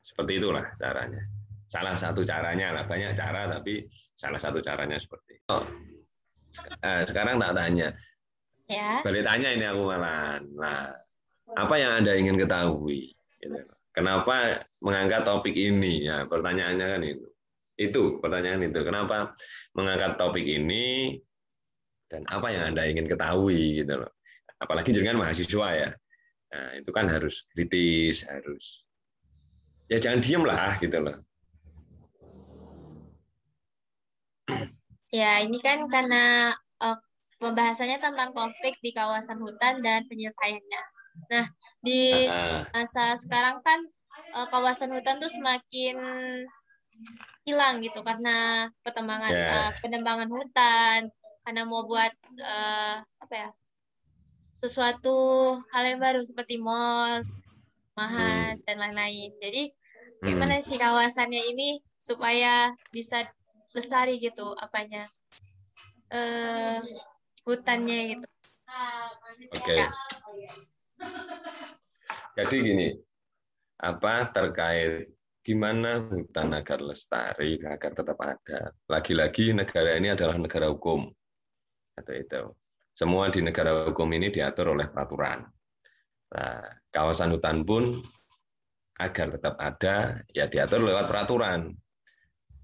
Seperti itulah caranya. Salah satu caranya lah, banyak cara tapi salah satu caranya seperti itu. Oh. Eh, sekarang tak tanya. Ya. Balik tanya ini aku malah. Nah, apa yang Anda ingin ketahui? Gitu. Kenapa mengangkat topik ini? Ya, pertanyaannya kan itu. Itu pertanyaan itu. Kenapa mengangkat topik ini dan apa yang Anda ingin ketahui gitu loh. Apalagi dengan mahasiswa ya. Nah, itu kan harus kritis, harus ya jangan diem lah gitu loh. Ya, ini kan karena uh, pembahasannya tentang konflik di kawasan hutan dan penyelesaiannya. Nah, di masa sekarang kan uh, kawasan hutan tuh semakin hilang gitu karena pertambangan Yeah. uh, penembangan hutan karena mau buat uh, apa ya sesuatu hal yang baru seperti mall, mahan dan lain-lain. Jadi gimana sih kawasannya ini supaya bisa lestari gitu apanya eh hutannya gitu. Oke. Ya. Jadi gini, apa terkait gimana hutan agar lestari, agar tetap ada. Lagi-lagi negara ini adalah negara hukum. Atau itu. Semua di negara hukum ini diatur oleh peraturan. Nah, kawasan hutan pun agar tetap ada, ya diatur lewat peraturan.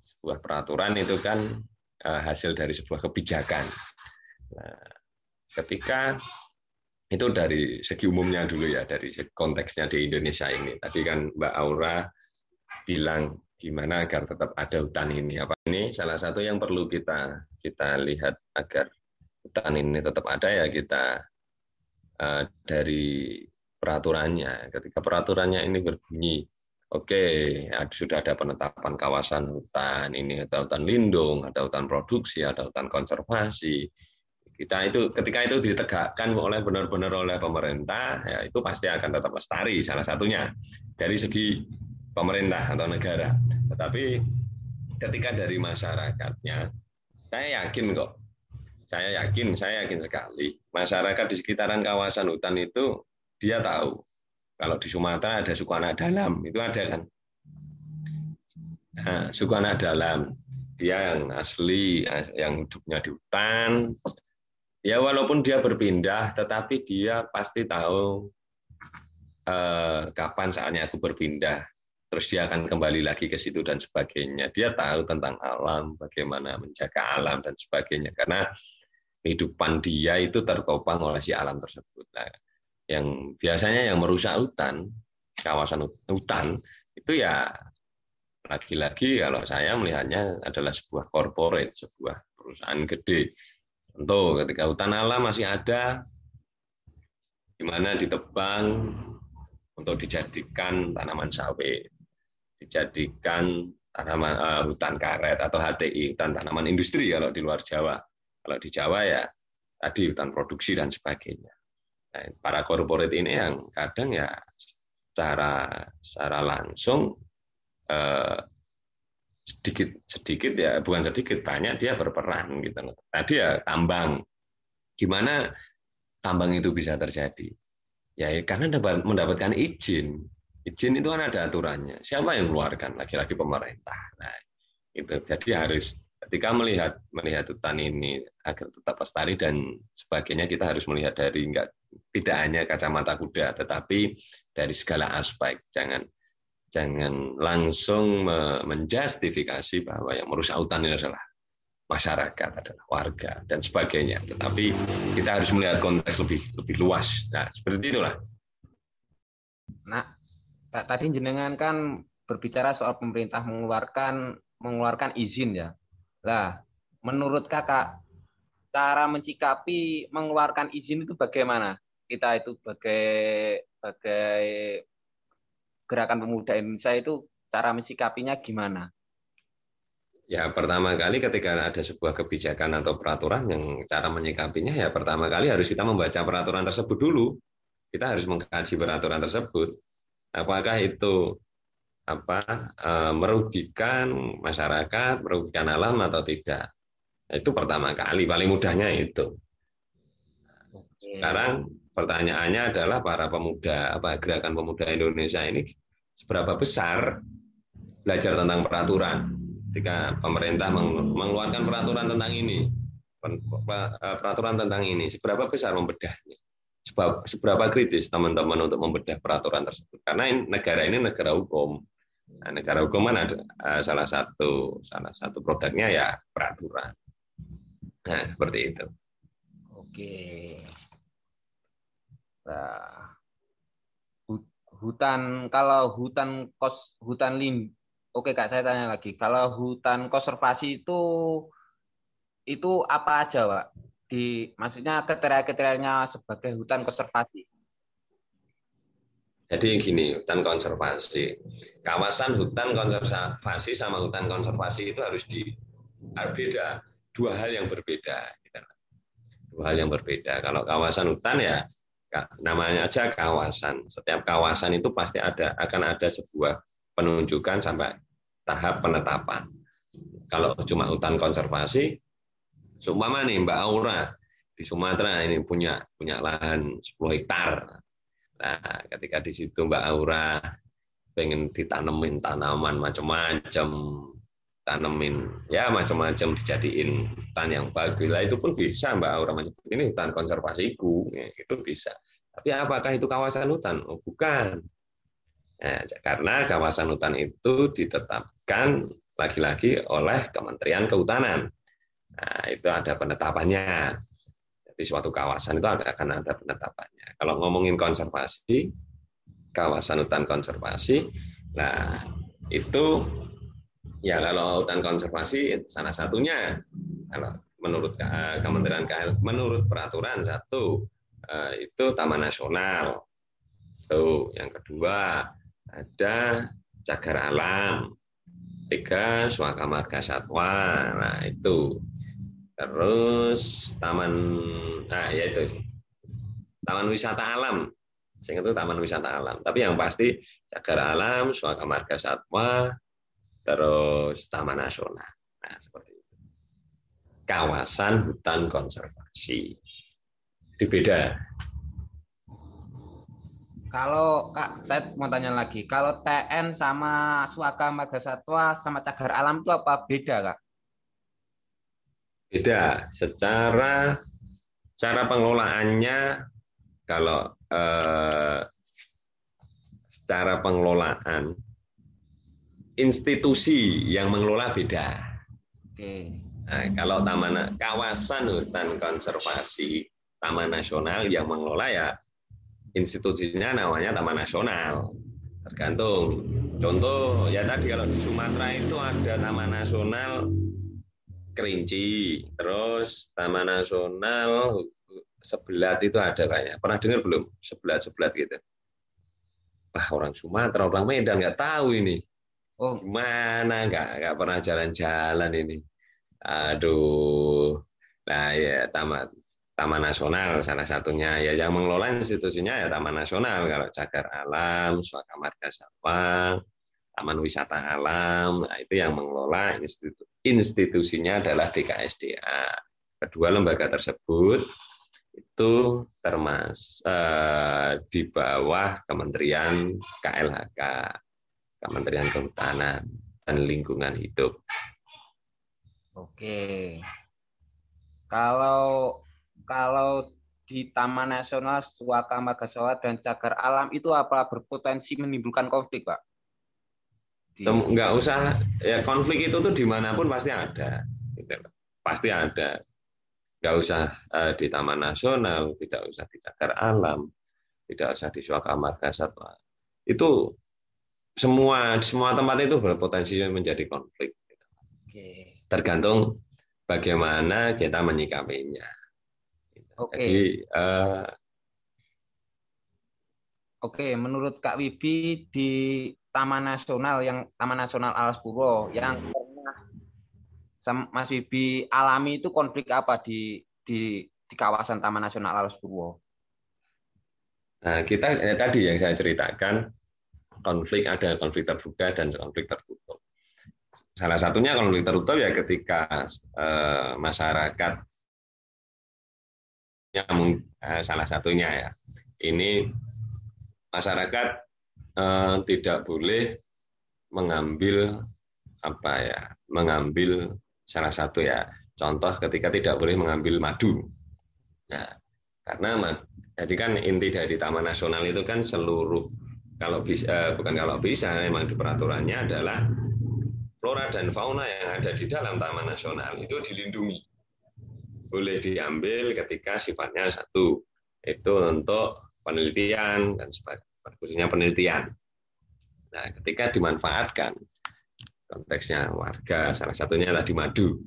Sebuah peraturan itu kan eh, hasil dari sebuah kebijakan. Nah, ketika itu dari segi umumnya dulu ya, dari konteksnya di Indonesia ini. Tadi kan Mbak Aura bilang gimana agar tetap ada hutan ini. Apa ini salah satu yang perlu kita kita lihat agar hutan ini tetap ada ya kita uh, dari peraturannya. Ketika peraturannya ini berbunyi, oke okay, sudah ada penetapan kawasan hutan ini ada hutan lindung, ada hutan produksi, ada hutan konservasi. Kita itu ketika itu ditegakkan oleh benar-benar oleh pemerintah, ya itu pasti akan tetap lestari salah satunya dari segi pemerintah atau negara. Tetapi ketika dari masyarakatnya, saya yakin kok saya yakin, saya yakin sekali masyarakat di sekitaran kawasan hutan itu dia tahu kalau di Sumatera ada suku anak dalam itu ada kan. Nah, suku anak dalam dia yang asli, yang hidupnya di hutan. Ya walaupun dia berpindah, tetapi dia pasti tahu eh, kapan saatnya aku berpindah. Terus dia akan kembali lagi ke situ dan sebagainya. Dia tahu tentang alam, bagaimana menjaga alam dan sebagainya. Karena kehidupan dia itu tertopang oleh si alam tersebut. Nah, yang biasanya yang merusak hutan, kawasan hutan itu ya lagi-lagi kalau saya melihatnya adalah sebuah corporate, sebuah perusahaan gede. Tentu ketika hutan alam masih ada, di mana ditebang untuk dijadikan tanaman sawit, dijadikan tanaman uh, hutan karet atau HTI, hutan tanaman industri kalau di luar Jawa kalau di Jawa ya tadi hutan produksi dan sebagainya. Nah, para korporat ini yang kadang ya secara secara langsung eh, sedikit sedikit ya bukan sedikit banyak dia berperan gitu. Tadi ya tambang. Gimana tambang itu bisa terjadi? Ya karena dapat mendapatkan izin. Izin itu kan ada aturannya. Siapa yang mengeluarkan? Lagi-lagi pemerintah. Nah, itu jadi harus ketika melihat melihat hutan ini agar tetap lestari dan sebagainya kita harus melihat dari enggak tidak hanya kacamata kuda tetapi dari segala aspek jangan jangan langsung menjustifikasi bahwa yang merusak hutan ini adalah masyarakat adalah warga dan sebagainya tetapi kita harus melihat konteks lebih lebih luas nah seperti itulah nah tadi jenengan kan berbicara soal pemerintah mengeluarkan mengeluarkan izin ya lah, menurut kakak, cara mencikapi mengeluarkan izin itu bagaimana? Kita itu sebagai sebagai gerakan pemuda Indonesia itu cara mencikapinya gimana? Ya, pertama kali ketika ada sebuah kebijakan atau peraturan yang cara menyikapinya ya pertama kali harus kita membaca peraturan tersebut dulu. Kita harus mengkaji peraturan tersebut. Apakah itu apa eh, merugikan masyarakat, merugikan alam atau tidak. Itu pertama kali, paling mudahnya itu. Sekarang pertanyaannya adalah para pemuda, apa gerakan pemuda Indonesia ini seberapa besar belajar tentang peraturan. Ketika pemerintah mengeluarkan peraturan tentang ini, eh, peraturan tentang ini, seberapa besar membedahnya? Seberapa kritis teman-teman untuk membedah peraturan tersebut? Karena negara ini negara hukum, Nah, negara hukuman ada uh, salah satu salah satu produknya ya peraturan. Nah, seperti itu. Oke. Nah, hutan kalau hutan kos hutan lim Oke Kak, saya tanya lagi. Kalau hutan konservasi itu itu apa aja, Pak? Di maksudnya kriteria-kriterianya sebagai hutan konservasi? Jadi gini, hutan konservasi. Kawasan hutan konservasi sama hutan konservasi itu harus di beda. Dua hal yang berbeda. Gitu. Dua hal yang berbeda. Kalau kawasan hutan ya namanya aja kawasan. Setiap kawasan itu pasti ada akan ada sebuah penunjukan sampai tahap penetapan. Kalau cuma hutan konservasi, seumpama nih Mbak Aura di Sumatera ini punya punya lahan 10 hektar Nah, ketika di situ Mbak Aura pengen ditanemin tanaman macam-macam, tanemin ya macam-macam dijadiin hutan yang bagus lah itu pun bisa Mbak Aura menyebut ini hutan konservasiku, ya, itu bisa. Tapi apakah itu kawasan hutan? Oh, bukan. Nah, karena kawasan hutan itu ditetapkan lagi-lagi oleh Kementerian Kehutanan. Nah, itu ada penetapannya di suatu kawasan itu akan ada penetapannya. Kalau ngomongin konservasi, kawasan hutan konservasi, nah itu ya kalau hutan konservasi salah satunya kalau menurut Kementerian KL menurut peraturan satu eh, itu Taman Nasional. Tuh, yang kedua ada cagar alam. Tiga, suaka marga satwa. Nah, itu terus taman nah ya itu taman wisata alam. Sehingga itu taman wisata alam. Tapi yang pasti cagar alam suaka marga satwa terus taman nasional. Nah seperti itu. Kawasan hutan konservasi. Itu beda. Kalau kak saya mau tanya lagi. Kalau TN sama suaka marga satwa sama cagar alam itu apa beda kak Beda. Secara cara pengelolaannya kalau eh, secara pengelolaan institusi yang mengelola beda. Oke. Nah, kalau taman kawasan hutan konservasi Taman Nasional yang mengelola ya institusinya namanya Taman Nasional. Tergantung. Contoh ya tadi kalau di Sumatera itu ada Taman Nasional Kerinci, terus Taman Nasional Sebelat itu ada kayaknya. Pernah dengar belum? Sebelat-sebelat gitu. Wah, orang Sumatera, orang Medan nggak tahu ini. Oh, mana nggak nggak pernah jalan-jalan ini. Aduh. Nah, ya Taman Taman Nasional salah satunya ya yang mengelola institusinya ya Taman Nasional kalau cagar alam, suaka marga satwa, taman wisata alam, nah itu yang mengelola institu institusinya adalah DKSDA. Kedua lembaga tersebut itu termas eh, di bawah Kementerian KLHK, Kementerian Kehutanan dan Lingkungan Hidup. Oke. Kalau kalau di Taman Nasional Suaka Margasawa dan Cagar Alam itu apa berpotensi menimbulkan konflik, Pak? Nggak usah ya konflik itu tuh di mana pun pasti ada gitu. pasti ada. Nggak usah uh, di taman nasional tidak usah di cagar alam tidak usah di suaka marga satwa. Itu semua semua tempat itu berpotensi menjadi konflik tergantung bagaimana kita menyikapinya Oke. Jadi, uh, Oke, menurut Kak Wibi di Taman Nasional yang Taman Nasional Alas Purwo yang pernah Mas Wibi alami itu konflik apa di di di kawasan Taman Nasional Alas Purwo? Nah, kita ya, tadi yang saya ceritakan konflik ada konflik terbuka dan konflik tertutup. Salah satunya konflik tertutup ya ketika eh, masyarakat yang eh, salah satunya ya ini masyarakat eh, tidak boleh mengambil apa ya, mengambil salah satu ya contoh ketika tidak boleh mengambil madu. Nah, karena jadi kan inti dari Taman Nasional itu kan seluruh kalau bisa eh, bukan kalau bisa memang di peraturannya adalah flora dan fauna yang ada di dalam Taman Nasional itu dilindungi. Boleh diambil ketika sifatnya satu itu untuk penelitian dan sebagainya khususnya penelitian. Nah, ketika dimanfaatkan, konteksnya warga, salah satunya tadi madu,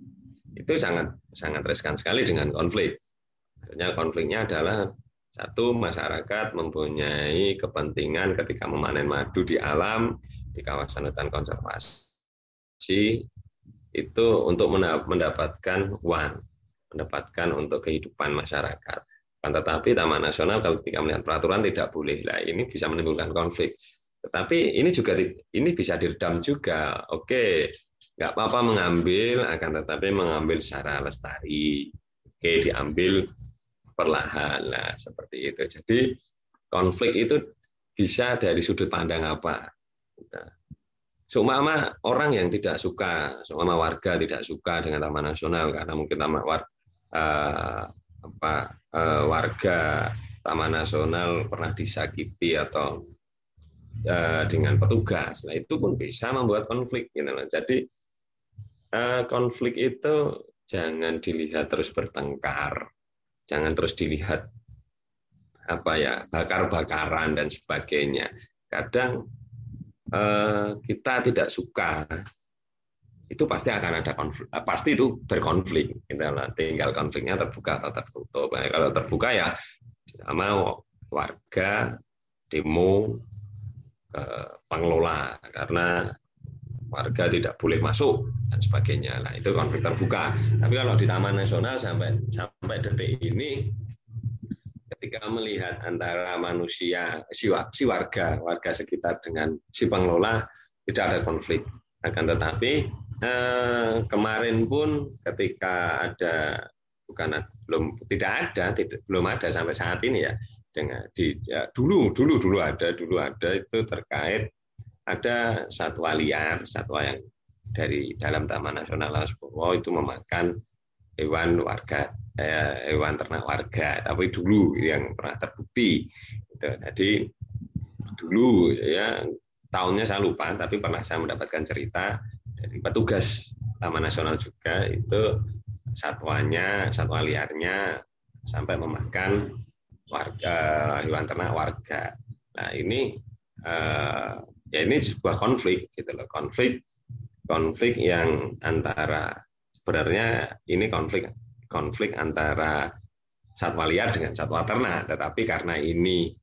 itu sangat sangat riskan sekali dengan konflik. Artinya konfliknya adalah Satu, masyarakat mempunyai kepentingan ketika memanen madu di alam, di kawasan hutan konservasi, itu untuk mendapatkan uang, mendapatkan untuk kehidupan masyarakat. Kan tetapi Taman Nasional kalau ketika melihat peraturan tidak boleh. Lah ini bisa menimbulkan konflik. Tetapi ini juga ini bisa diredam juga. Oke, nggak apa-apa mengambil, akan tetapi mengambil secara lestari. Oke, diambil perlahan lah seperti itu. Jadi konflik itu bisa dari sudut pandang apa. Nah, seumpama orang yang tidak suka, seumpama warga tidak suka dengan Taman Nasional karena mungkin taman war, uh, apa, uh, warga Taman Nasional pernah disakiti atau uh, dengan petugas, nah itu pun bisa membuat konflik. Gitu. Jadi uh, konflik itu jangan dilihat terus bertengkar, jangan terus dilihat apa ya bakar-bakaran dan sebagainya. Kadang eh, kita tidak suka itu pasti akan ada konflik, eh, pasti itu berkonflik. Tinggal konfliknya terbuka atau tertutup. Nah, kalau terbuka ya sama warga demo ke pengelola karena warga tidak boleh masuk dan sebagainya. Nah, itu konflik terbuka. Tapi kalau di Taman Nasional sampai sampai detik ini ketika melihat antara manusia si, si warga warga sekitar dengan si pengelola tidak ada konflik. Akan tetapi eh, kemarin pun ketika ada bukan belum tidak ada tidak, belum ada sampai saat ini ya dengan di ya, dulu dulu dulu ada dulu ada itu terkait ada satwa liar, satwa yang dari dalam Taman Nasional Lasbowo itu memakan hewan warga, eh, hewan ternak warga. Tapi dulu yang pernah terbukti. Gitu. Jadi dulu ya tahunnya saya lupa, tapi pernah saya mendapatkan cerita dari petugas Taman Nasional juga itu satwanya, satwa liarnya sampai memakan warga hewan ternak warga. Nah ini eh, ya ini sebuah konflik gitu loh konflik konflik yang antara sebenarnya ini konflik konflik antara satwa liar dengan satwa ternak tetapi karena ini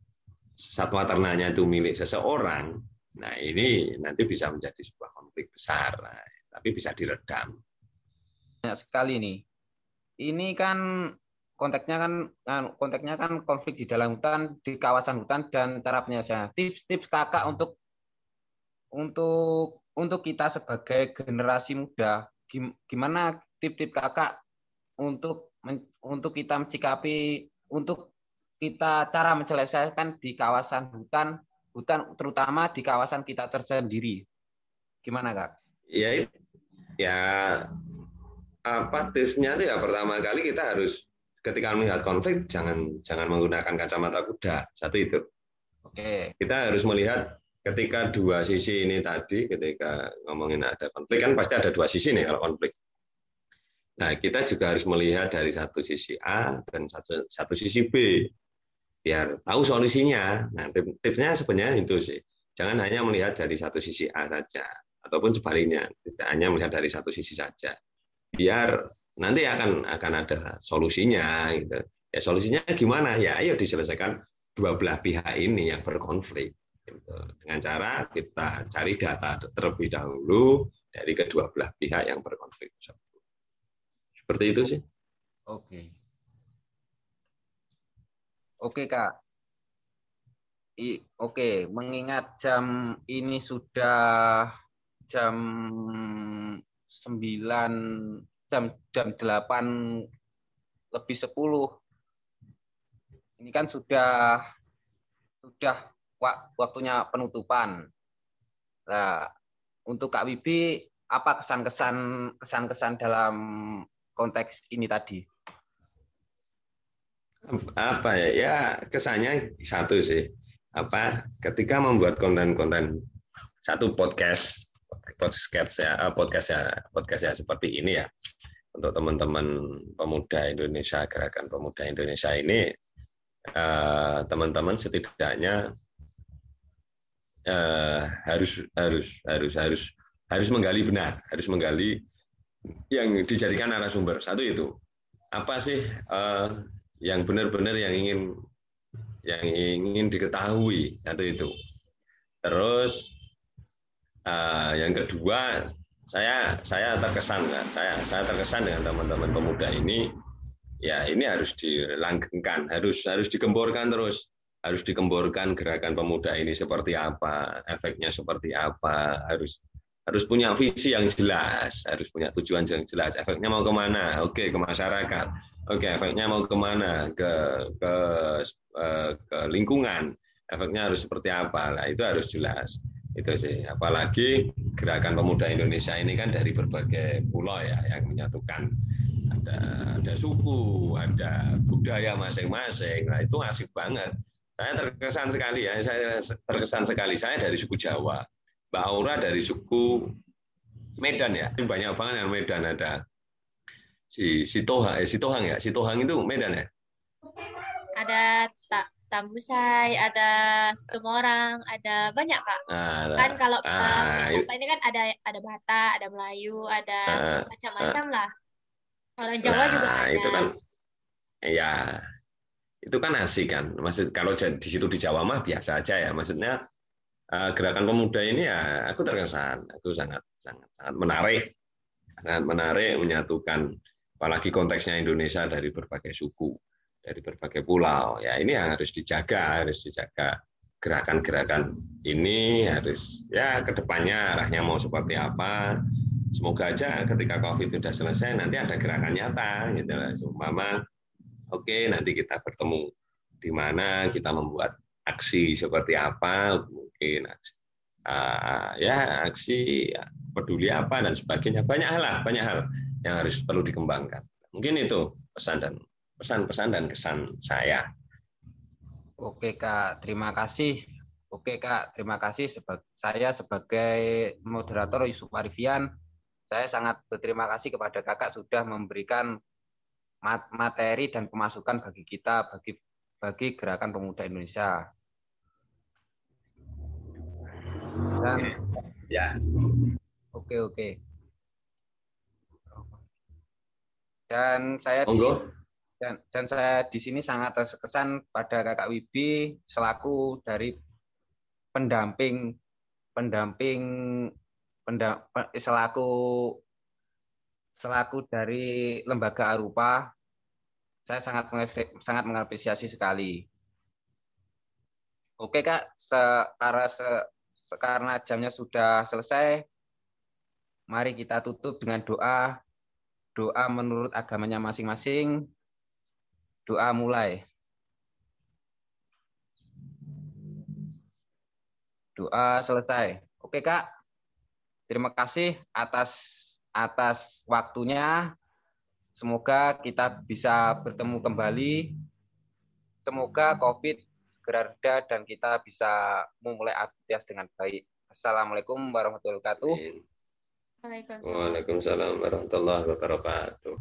satwa ternaknya itu milik seseorang nah ini nanti bisa menjadi sebuah besar nah, tapi bisa diredam. Banyak sekali nih. Ini kan konteksnya kan, kan konteksnya kan konflik di dalam hutan di kawasan hutan dan cara penyelesaian. Tips-tips kakak untuk untuk untuk kita sebagai generasi muda. Gimana tip-tip kakak untuk untuk kita mencikapi untuk kita cara menyelesaikan di kawasan hutan hutan terutama di kawasan kita tersendiri gimana kak? Ya ya apa tipsnya itu ya pertama kali kita harus ketika melihat konflik jangan jangan menggunakan kacamata kuda satu itu. Oke. Kita harus melihat ketika dua sisi ini tadi, ketika ngomongin ada konflik, kan pasti ada dua sisi nih kalau konflik. Nah, kita juga harus melihat dari satu sisi A dan satu, satu sisi B, biar tahu solusinya. Nah, tipsnya sebenarnya itu sih. Jangan hanya melihat dari satu sisi A saja, ataupun sebaliknya, tidak hanya melihat dari satu sisi saja. Biar nanti akan akan ada solusinya. Gitu. Ya solusinya gimana? Ya ayo diselesaikan dua belah pihak ini yang berkonflik. Gitu. Dengan cara kita cari data terlebih dahulu dari kedua belah pihak yang berkonflik. Seperti itu sih. Oke. Oke, Kak. Oke, mengingat jam ini sudah jam 9 jam jam 8 lebih 10. Ini kan sudah sudah waktunya penutupan. Nah, untuk Kak Wibi, apa kesan-kesan kesan-kesan dalam konteks ini tadi? Apa ya? Ya kesannya satu sih. Apa ketika membuat konten-konten satu podcast podcast ya podcast ya podcast seperti ini ya untuk teman-teman pemuda Indonesia gerakan pemuda Indonesia ini eh, teman-teman setidaknya uh, harus harus harus harus harus menggali benar, harus menggali yang dijadikan narasumber. Satu itu apa sih yang benar-benar yang ingin yang ingin diketahui satu itu. Terus uh, yang kedua saya saya terkesan saya saya terkesan dengan teman-teman pemuda ini. Ya ini harus dilanggengkan harus harus dikemborkan terus. Harus dikemborkan gerakan pemuda ini seperti apa efeknya seperti apa. Harus harus punya visi yang jelas harus punya tujuan yang jelas. Efeknya mau ke mana? Oke ke masyarakat. Oke efeknya mau ke mana? Ke ke eh, ke lingkungan. Efeknya harus seperti apa? Lah itu harus jelas itu sih. Apalagi gerakan pemuda Indonesia ini kan dari berbagai pulau ya yang menyatukan. Ada ada suku ada budaya masing-masing. Nah itu asik banget. Saya terkesan sekali ya saya terkesan sekali. Saya dari suku Jawa Mbak Aura dari suku Medan ya. Banyak banget yang Medan. Ada si Sitohang eh Sitohang ya? Sitohang itu Medan ya? Ada tak Tambusai, ada orang, ada banyak kak. Nah, kan kalau nah, uh, ini kan ada ada Batak, ada Melayu, ada nah, macam-macam nah, lah. Orang Jawa nah, juga ada. Itu kan, ya itu kan asik kan. Maksud kalau di situ di Jawa mah biasa aja ya. Maksudnya uh, gerakan pemuda ini ya aku terkesan, aku sangat sangat sangat menarik, sangat menarik menyatukan apalagi konteksnya Indonesia dari berbagai suku dari berbagai pulau. Ya ini yang harus dijaga, harus dijaga gerakan-gerakan ini harus ya ke depannya arahnya mau seperti apa. Semoga aja ketika COVID sudah selesai nanti ada gerakan nyata gitu lah. Seumpama oke nanti kita bertemu di mana kita membuat aksi seperti apa mungkin aksi uh, ya aksi peduli apa dan sebagainya banyak hal banyak hal yang harus perlu dikembangkan mungkin itu pesan dan pesan-pesan dan kesan saya. Oke Kak, terima kasih. Oke Kak, terima kasih. Saya sebagai moderator Yusuf Arifian, saya sangat berterima kasih kepada Kakak sudah memberikan materi dan pemasukan bagi kita, bagi bagi Gerakan Pemuda Indonesia. Dan, ya. Oke oke. Dan saya sini, dan, dan saya di sini sangat terkesan pada kakak Wibi selaku dari pendamping pendamping pendam, selaku selaku dari lembaga Arupa. Saya sangat sangat mengapresiasi sekali. Oke kak, sekarang se, karena jamnya sudah selesai, mari kita tutup dengan doa. Doa menurut agamanya masing-masing Doa mulai. Doa selesai. Oke, Kak. Terima kasih atas atas waktunya. Semoga kita bisa bertemu kembali. Semoga COVID segera reda dan kita bisa memulai aktivitas dengan baik. Assalamualaikum warahmatullahi wabarakatuh. Waalaikumsalam warahmatullahi wabarakatuh.